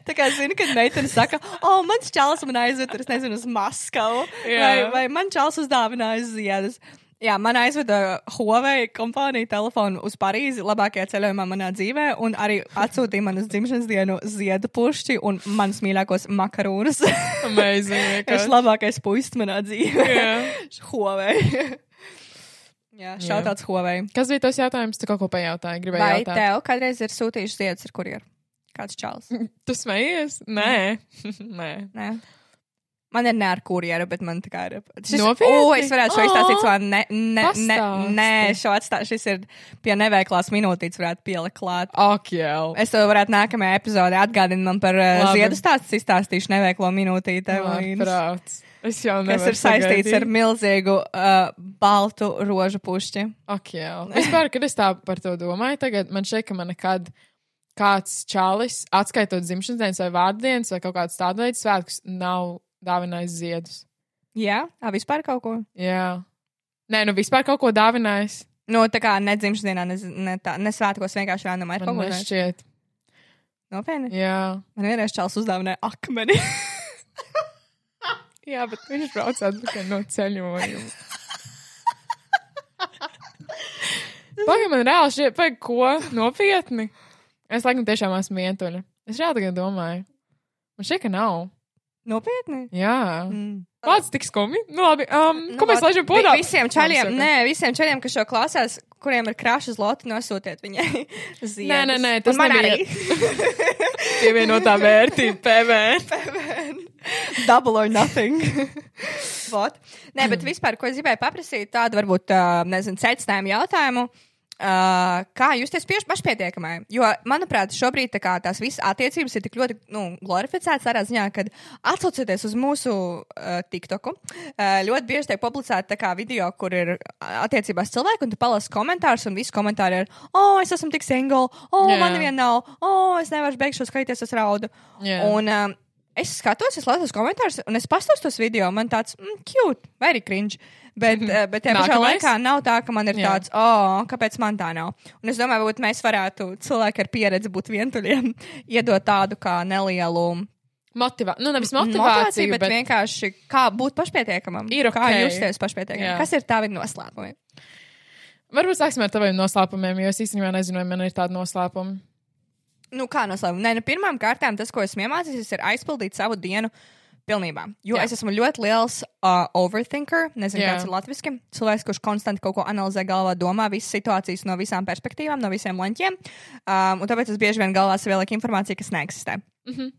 Speaker 3: Tā kā zinu, kad meitene saka, o, oh, mans čels man aizveda, es nezinu, uz Maskavu.
Speaker 2: Jā.
Speaker 3: Vai, vai man čels uzdāvināja ziedus. Jā, man aizveda Huawei kompānija telefonu uz Parīzi, labākajā ceļojumā manā dzīvē, un arī atsūtīja man uz dzimšanas dienu ziedu pušķi un manas mīļākos makarūnus.
Speaker 2: Amazing. Vienkārši.
Speaker 3: ir labākais puisis manā dzīvē.
Speaker 2: Jā.
Speaker 3: Huawei. Jā, šautauts Huawei.
Speaker 2: Kas bija tas jautājums? Tu kaut ko pajautāji, gribēji
Speaker 3: Vai
Speaker 2: jautāt.
Speaker 3: tev kādreiz ir sūtījuši ziedus ar kurjeru? Kāds čels?
Speaker 2: Tu smejies? Nē. Nē.
Speaker 3: Nē. Man ir ne ar kurjeru, bet man tā kā ir. Šis,
Speaker 2: Nopietni?
Speaker 3: o, es varētu šo izstāstīt savā ne, ne, ne, nē, šo atstāt, šis ir pie neveiklās minūtītes varētu pielikt klāt.
Speaker 2: Ak, jau.
Speaker 3: Es to varētu nākamajā epizodē atgādināt man par uh,
Speaker 2: Labi.
Speaker 3: ziedu stāstu, izstāstīšu neveiklo minūtīti. Evelīnas,
Speaker 2: Prāts. Es jau
Speaker 3: Kas
Speaker 2: nevaru
Speaker 3: ir saistīts ar
Speaker 2: sagaidīt.
Speaker 3: milzīgu uh, baltu rožu pušķi.
Speaker 2: Ok, jau. Vispār, kad es tā par to domāju, tagad man šeit, ka man nekad kāds čalis, atskaitot dzimšanas dienas vai vārdienas vai kaut kāds tādu veidu svētkus, nav dāvinājis ziedus.
Speaker 3: Jā, tā vispār kaut ko.
Speaker 2: Jā. Nē, nu vispār kaut ko dāvinājis.
Speaker 3: Nu, tā kā ne dzimšanas dienā, ne, ne, tā, ne svētkos vienkārši randamā ir kaut ko tāds.
Speaker 2: nešķiet.
Speaker 3: Nopietni.
Speaker 2: Jā.
Speaker 3: Man vienreiz čels uzdāvināja akmeni.
Speaker 2: Jā, bet viņš brauc atpakaļ no ceļojuma. Pagaid, man reāli šie, pagaid, ko? Nopietni? Es laikam tiešām esmu vientuļa. Es reāli tagad domāju. Man šķiet, ka nav.
Speaker 3: Nopietni.
Speaker 2: Jā.
Speaker 3: Mm.
Speaker 2: Kāds tik skumji? Nu, labi. Um,
Speaker 3: Nu,
Speaker 2: ko mēs laižam podā?
Speaker 3: Visiem čaļiem, nē, visiem čaļiem, kas šo klausās, kuriem ir krāšas loti, nosūtiet viņai ziedus.
Speaker 2: Nē, nē, nē, tas
Speaker 3: man
Speaker 2: nebija-
Speaker 3: arī.
Speaker 2: Pievienotā vērtība, PVN.
Speaker 3: Double or nothing. Vot. Nē, bet vispār, ko es gribēju paprasīt, tādu varbūt, ā, nezinu, secinājumu jautājumu. Uh, kā justies pašpietiekamai? Jo, manuprāt, šobrīd tā kā, tās visas attiecības ir tik ļoti nu, glorificētas tādā ziņā, ka atsaucoties uz mūsu uh, TikToku, uh, ļoti bieži tiek publicēta kā video, kur ir attiecībās cilvēki, un tu palasi komentārus, un visi komentāri ir, oh, es esmu tik single, oh,
Speaker 2: Jā.
Speaker 3: man neviena nav, oh, es nevaru beigšu skatīties, es raudu.
Speaker 2: Jā.
Speaker 3: Un um, es skatos, es lasu komentārus, un es pastos tos video, man tāds, mm, cute, arī cringe. Bet, uh, bet tajā pašā laikā nav tā, ka man ir
Speaker 2: Jā.
Speaker 3: tāds, oh, kāpēc man tā nav. Un es domāju, varbūt mēs varētu cilvēki ar pieredzi būt vientuļiem, iedot tādu kā nelielu
Speaker 2: Motivā... Nu, nevis
Speaker 3: motivāciju,
Speaker 2: motivāciju,
Speaker 3: bet,
Speaker 2: bet,
Speaker 3: vienkārši kā būt pašpietiekamam.
Speaker 2: Ir
Speaker 3: Kā
Speaker 2: ok.
Speaker 3: justies pašpietiekamam.
Speaker 2: Jā.
Speaker 3: Kas ir tavi noslēpumi?
Speaker 2: varbūt sāksim ar taviem noslēpumiem, jo es īstenībā nezinu, vai man ir tādi noslēpumi.
Speaker 3: Nu, kā noslēpumi? Nē, nu, pirmām kārtām tas, ko esmu iemācījies, ir aizpildīt savu dienu pilnībā. Jo
Speaker 2: Jā.
Speaker 3: Es esmu ļoti liels uh, overthinker, nezinu,
Speaker 2: Jā.
Speaker 3: kāds ir latviešu. Cilvēks, kurš konstanti kaut ko analizē galvā, domā visas situācijas no visām perspektīvām, no visiem leņķiem. Um, un tāpēc es bieži vien galvā sev ieliku informāciju, kas neeksistē.
Speaker 2: Mm -hmm.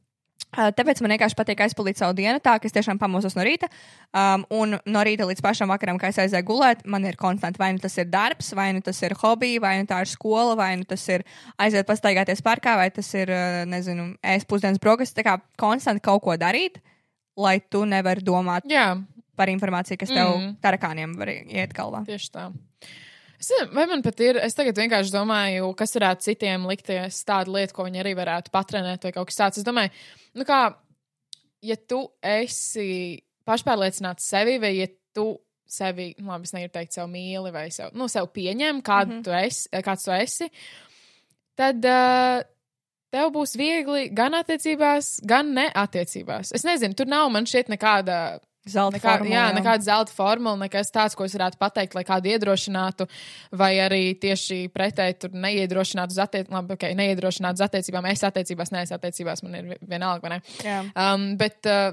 Speaker 3: Tāpēc man vienkārši patīk aizpildīt savu dienu, tā ka es tiešām pamosos no rīta. Um, un no rīta līdz pašam vakaram, kad es aizēju gulēt, man ir konstanti vai nu tas ir darbs, vai nu tas ir hobijs, vai nu tā ir skola, vai nu tas ir aiziet pastaigāties parkā, vai tas ir, nezinu, ēst pusdienas brokas. Tā kā konstanti kaut ko darīt, lai tu nevari domāt.
Speaker 2: Jā,
Speaker 3: par informāciju, kas tev
Speaker 2: Mm.
Speaker 3: tarakāniem var iet galvā.
Speaker 2: Tieši tā. Vai man pat ir, es tagad vienkārši domāju, kas varētu citiem likties tāda lieta, ko viņi arī varētu patrenēt vai kaut kas tāds. Es domāju, nu kā, ja tu esi pašpārliecināts sevi, vai ja tu sevi, nu, labi, es negribu teikt, sev mīli vai sev, nu, sev pieņem, kādu mm -hmm. tu esi, kāds tu esi, tad uh, tev būs viegli gan attiecībās, gan neattiecībās. Es nezinu, tur nav man šeit nekāda
Speaker 3: Zelta
Speaker 2: Nekā,
Speaker 3: formula,
Speaker 2: jā, nekāda zelta formula, nekas tāds, ko es varētu pateikt, lai kādu iedrošinātu, vai arī tieši pretēji tur neiedrošinātu uz, attiec labi, okay, neiedrošinātu uz attiecībām. Es attiecībās, neesmu attiecībās, man ir vi- vienalga, vai ne?
Speaker 3: Jā.
Speaker 2: Um, bet, uh,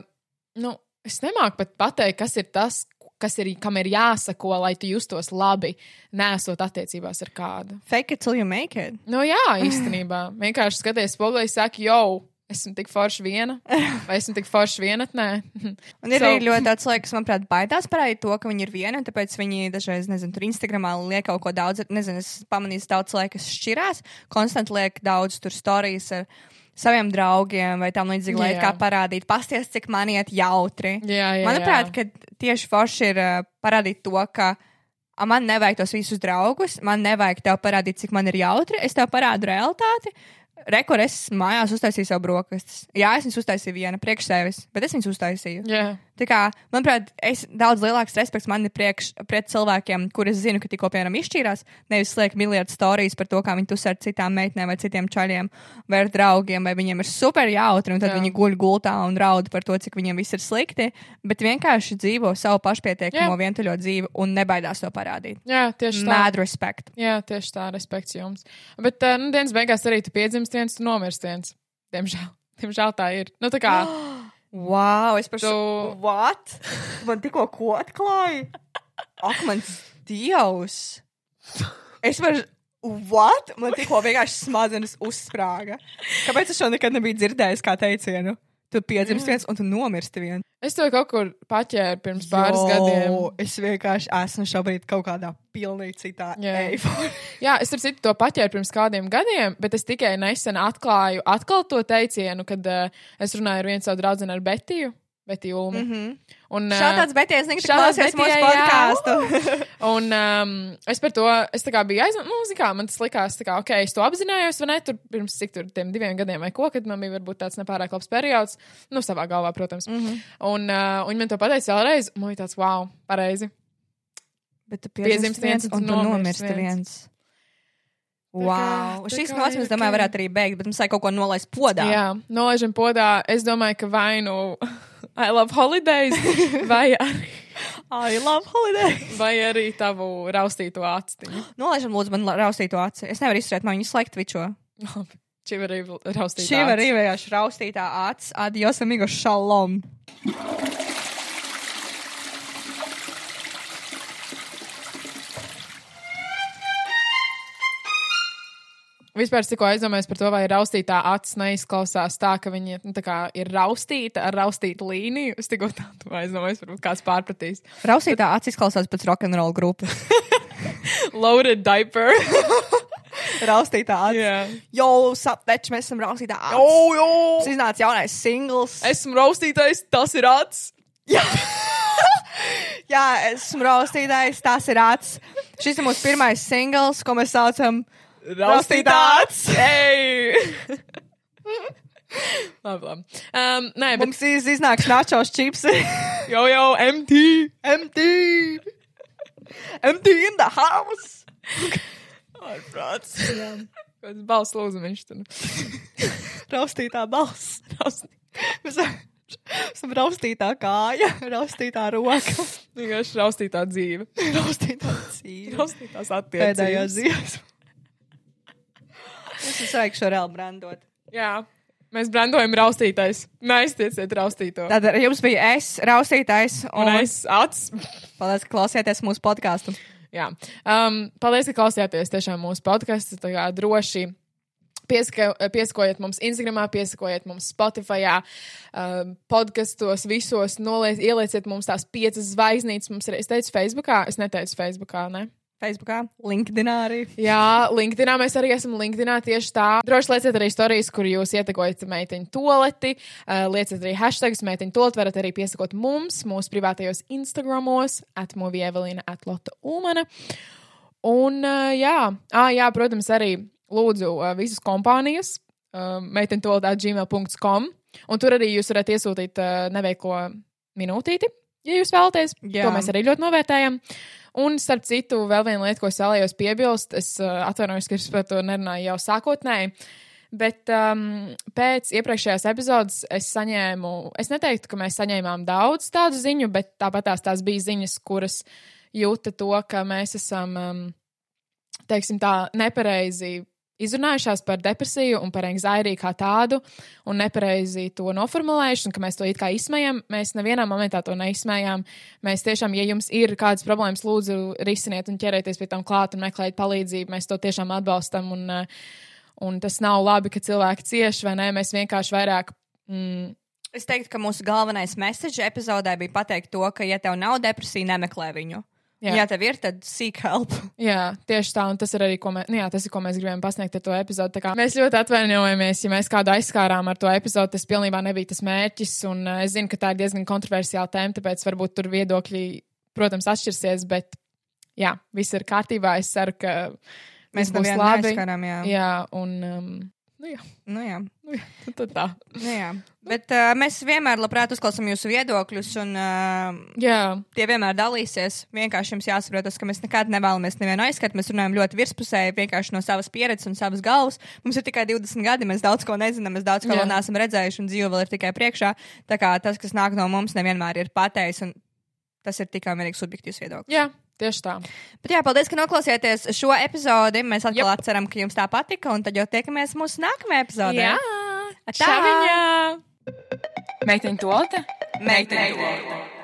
Speaker 2: nu, es nemāku pat pateikt, kas ir tas, kas ir, kam ir jāsako, lai tu justos labi, nesot attiecībās ar kādu.
Speaker 3: Fake it till you make it.
Speaker 2: Nu, jā, īstenībā. Vienkārši skaties spogulī, saka, jau, esmu tik forši viena, vai esmu tik forši vienatnē.
Speaker 3: Un ir
Speaker 2: So-
Speaker 3: arī ļoti tāds cilvēks, kas, manuprāt, baidās parādīt to, ka viņi ir vieni, un tāpēc viņi dažreiz, nezinu, tur Instagramā liek kaut ko daudz. Nezinu, es pamanīju daudz cilvēku, kas šķirās, konstanti liek daudz tur stāstījis ar saviem draugiem vai tam līdzīgi, lai kā parādīt, pasties, cik man iet jautri.
Speaker 2: Jā, jā,
Speaker 3: Manuprāt,
Speaker 2: jā.
Speaker 3: ka tieši forši ir parādīt to, ka a, man nevajag tos visus draugus, man nevajag tev parādīt, cik man ir jautri. Es tev parādu realitāti. Rekur, es mājās uztaisīju savu brokastis. Jā, es viņus uztaisīju viena priekš sevis, bet es viņus uztaisīju.
Speaker 2: Jā.
Speaker 3: Tā kā, manuprāt, es daudz lielāks respekts man ir priekš, pret cilvēkiem, kurus zinu, ka tikko, piemēram, izšķīrās. Nevis liek miljardu stāstus par to, kā viņi tus ar citām meitenēm vai citiem čaļiem vai ar draugiem, vai viņiem ir super jautri, un tad.
Speaker 2: Jā.
Speaker 3: viņi guļ gultā un raud par to, cik viņiem viss ir slikti, bet vienkārši dzīvo savu pašpietiekamo
Speaker 2: Jā.
Speaker 3: vientuļo dzīvi un nebaidās to parādīt.
Speaker 2: Jā, tieši tā.
Speaker 3: Mad respect.
Speaker 2: Jā, tieši tā, respekts jums. Bet, uh, nu, dienas beigās arī tu piedzimst viens, tu nomirsti viens. Diemžēl, diemžēl tā ir. Nu, tā kā,
Speaker 3: Wow, es par
Speaker 2: Tu-.
Speaker 3: What? Man tikko ko atklāja? Ak, mans dievs! Es varu. What? Man tikko vienkārši smadzenes uzsprāga. Kāpēc es šo nekad nebiju dzirdējis kā teicienu? Tu piedzimsti viens un tu nomirsti viens.
Speaker 2: es to kaut kur paķēru pirms pāris gadiem.
Speaker 3: Es vienkārši esmu šobrīd kaut kādā pilnīgi citā
Speaker 2: Jā.
Speaker 3: eiforijā.
Speaker 2: Jā, es ar citu to paķēru pirms kādiem gadiem, bet es tikai nesen atklāju atkal to teicienu, kad uh, es runāju ar vienu savu draugu ar Betiju. Betiju Ulmi. Mm -hmm. Un,
Speaker 3: Šāds beties, negribu
Speaker 2: Shoutouts
Speaker 3: klausies mūsu podkāstu.
Speaker 2: Un um, es par to, es tā kā biju aizmirsis, nu, zin kā, man tas likās, tā kā, ok, es to apzinājos, vai ne, tur pirms cik tur tiem diviem gadiem vai ko, kad man bija varbūt tāds nepārāk labs periods, nu, savā galvā, protams. Mm -hmm. Un, uh, un man to pateica vēlreiz, un man bija tāds, wow, pareizi.
Speaker 3: Bet tu
Speaker 2: Piedzimst
Speaker 3: piedzimst
Speaker 2: viens un tu nomirsti viens.
Speaker 3: viens.
Speaker 2: kā-
Speaker 3: Wow!
Speaker 2: tā
Speaker 3: Šīs
Speaker 2: kā
Speaker 3: nots, domāju,
Speaker 2: ok.
Speaker 3: varētu arī beigt, bet mums vajag kaut ko nolaist podā.
Speaker 2: Jā, nolaižam podā, es domāju, ka vai nu I love holidays, vai arī,
Speaker 3: I love holiday!
Speaker 2: vai arī tavu raustīto actiņu.
Speaker 3: Nolaižam, lūdzu, man raustīto aci. Es nevaru izturēt, man viņu slēgt vičo.
Speaker 2: Šī var arī raustīt.
Speaker 3: Šī var arī raustītā acis. Adios, amigos, shalom!
Speaker 2: Vispār, es tikko aizdomājos par to, vai raustītā acis neizklausās tā, ka viņa nu, tā kā, ir raustīta ar raustītu līniju. Es tikko tādu aizdomājos, varbūt kāds pārpratīs.
Speaker 3: Raustītā acis izklausās pēc rock'n'roll grupas.
Speaker 2: Loaded diaper.
Speaker 3: raustītā acis.
Speaker 2: Jā.
Speaker 3: Jo, sapteč, mēs esam raustītā acis.
Speaker 2: Oh, jo!
Speaker 3: Tas iznāca jaunais singls.
Speaker 2: Esmu raustītais, tas ir acis.
Speaker 3: Jā, esmu raustītājs, tas ir acis. Šis ir mūsu pirmais singls, ko mēs saucam Raustītā acis.
Speaker 2: Ei! labi, labi. Um, nē, bet
Speaker 3: Mums iz- iznāks načos čips.
Speaker 2: jau jau MT.
Speaker 3: MT! MT in the house!
Speaker 2: Ārprāts. Kāds balss lūdzu viņš tur.
Speaker 3: Raustītā balss. Mēs esam raustītā kāja, raustītā roka,
Speaker 2: Vienkārši raustītā dzīve.
Speaker 3: raustītā dzīve.
Speaker 2: Raustītās attiecības.
Speaker 3: Pēdējās dzīves. Es vajag šo reāli brandot.
Speaker 2: Jā. Mēs brandojam raustītais. Neaiztieciet raustīto.
Speaker 3: Tad ar jums bija es, raustītājs, un,
Speaker 2: Un es acis.
Speaker 3: paldies, ka klausieties mūsu podkāstu.
Speaker 2: Jā. Um, paldies, ka klausījāties tiešām mūsu podkāstu. Tā kā droši. Piesakojiet mums Instagram, piesakojiet mums Spotify, uh, podkastos, visos, noliec, ielieciet mums tās piecas zvaigznītes. Mums ir, es teicu, Facebookā, es neteicu Facebookā, ne?
Speaker 3: Facebookā, LinkedInā arī.
Speaker 2: Jā, LinkedInā mēs arī esam LinkedInā tieši tā. Droši lieciet arī stāstījus, kur jūs ietekojat meiteņu toleti. Uh, lieciet arī hashtagus meiteņu toleti. Varat arī piesakot mums, mūsu privātajos Instagramos, atmovie Evelīna, atlota Ulmana. Un, uh, jā. Ah, jā, protams, arī lūdzu uh, visas kompānijas meiteņu toleti gmail.com. Un tur arī jūs varat iesūtīt neveiklo minūtīti, ja jūs vēlaties.
Speaker 3: Jā.
Speaker 2: To mēs arī ļoti novērtējam. Un, starp citu, vēl viena lieta, ko es vēlējos piebilst, es uh, atvainojos, ka es par to nerunāju jau sākotnēji. Bet um, pēc iepriekšējās epizodes es saņēmu, es neteiktu, ka mēs saņēmām daudz tādu ziņu, bet tāpat tās, tās bija ziņas, kuras jūta to, ka mēs esam, um, teiksim, tā nepareizi izrunājušās par depresiju un par anxiety kā tādu, un nepareizi to noformulējuši, un ka mēs to it kā izsmējam. Mēs nevienā momentā to neizsmējām. Mēs tiešām, ja jums ir kādas problēmas, lūdzu, risiniet un ķerieties pie tam klāt un meklējiet palīdzību. Mēs to tiešām atbalstam, un, uh, un tas nav labi, ka cilvēki cieš, vai nē, mēs vienkārši vairāk. Mm,
Speaker 3: Es teiktu, ka mūsu galvenais message epizodē bija pateikt to, ka, ja tev nav depresija, nemeklē viņu.
Speaker 2: Jā.
Speaker 3: Jā, tev ir, tad seek help.
Speaker 2: Jā, tieši tā, un tas ir arī, ko mēs, nu jā, tas ir, ko mēs gribējām pasniegt ar to epizodu. Mēs ļoti atvainojamies, ja mēs kādu aizskārām ar to epizodu. Tas pilnībā nebija tas mērķis, un es zinu, ka tā ir diezgan kontroversiāla tēma, tāpēc varbūt tur viedokļi, protams, atšķirsies, bet jā, viss ir kārtībā. Es ceru, ka
Speaker 3: Mēs
Speaker 2: būs labi.
Speaker 3: neaizskarām, jā.
Speaker 2: Jā, un um, nu, jā,
Speaker 3: Nu, jā.
Speaker 2: nu, jā, tad tā.
Speaker 3: Nu, jā. Bet uh, mēs vienmēr labprāt uzklausām jūsu viedokļus, un uh,
Speaker 2: Jā,
Speaker 3: tie vienmēr dalīsies. Vienkārši jums jāsaprot, tas, ka mēs nekad nevēlamies nevienu aizskart. Mēs runājam ļoti virspusēji, vienkārši no savas pieredzes un savas galvas. Mums ir tikai 20 gadi, mēs daudz ko nezinām, mēs daudz ko
Speaker 2: Jā.
Speaker 3: vēl neesam redzējuši, un dzīve vēl ir tikai priekšā. Tā kā tas, kas nāk no mums, nevienmēr ir pateicis, un tas ir tikai un vienīgi subjektīvs viedoklis.
Speaker 2: jā, tieši tā.
Speaker 3: Bet jā, paldies, ka noklausījāties šo epizodi. Mēs atkal yep. ceram, ka jums tā patika, un tad jau tiekamies mūsu nākamajā epizodē.
Speaker 2: Jā,
Speaker 3: Tā!
Speaker 2: Čaviņā!
Speaker 1: Meiteņu tolete?
Speaker 3: Meiteņu
Speaker 1: tolete.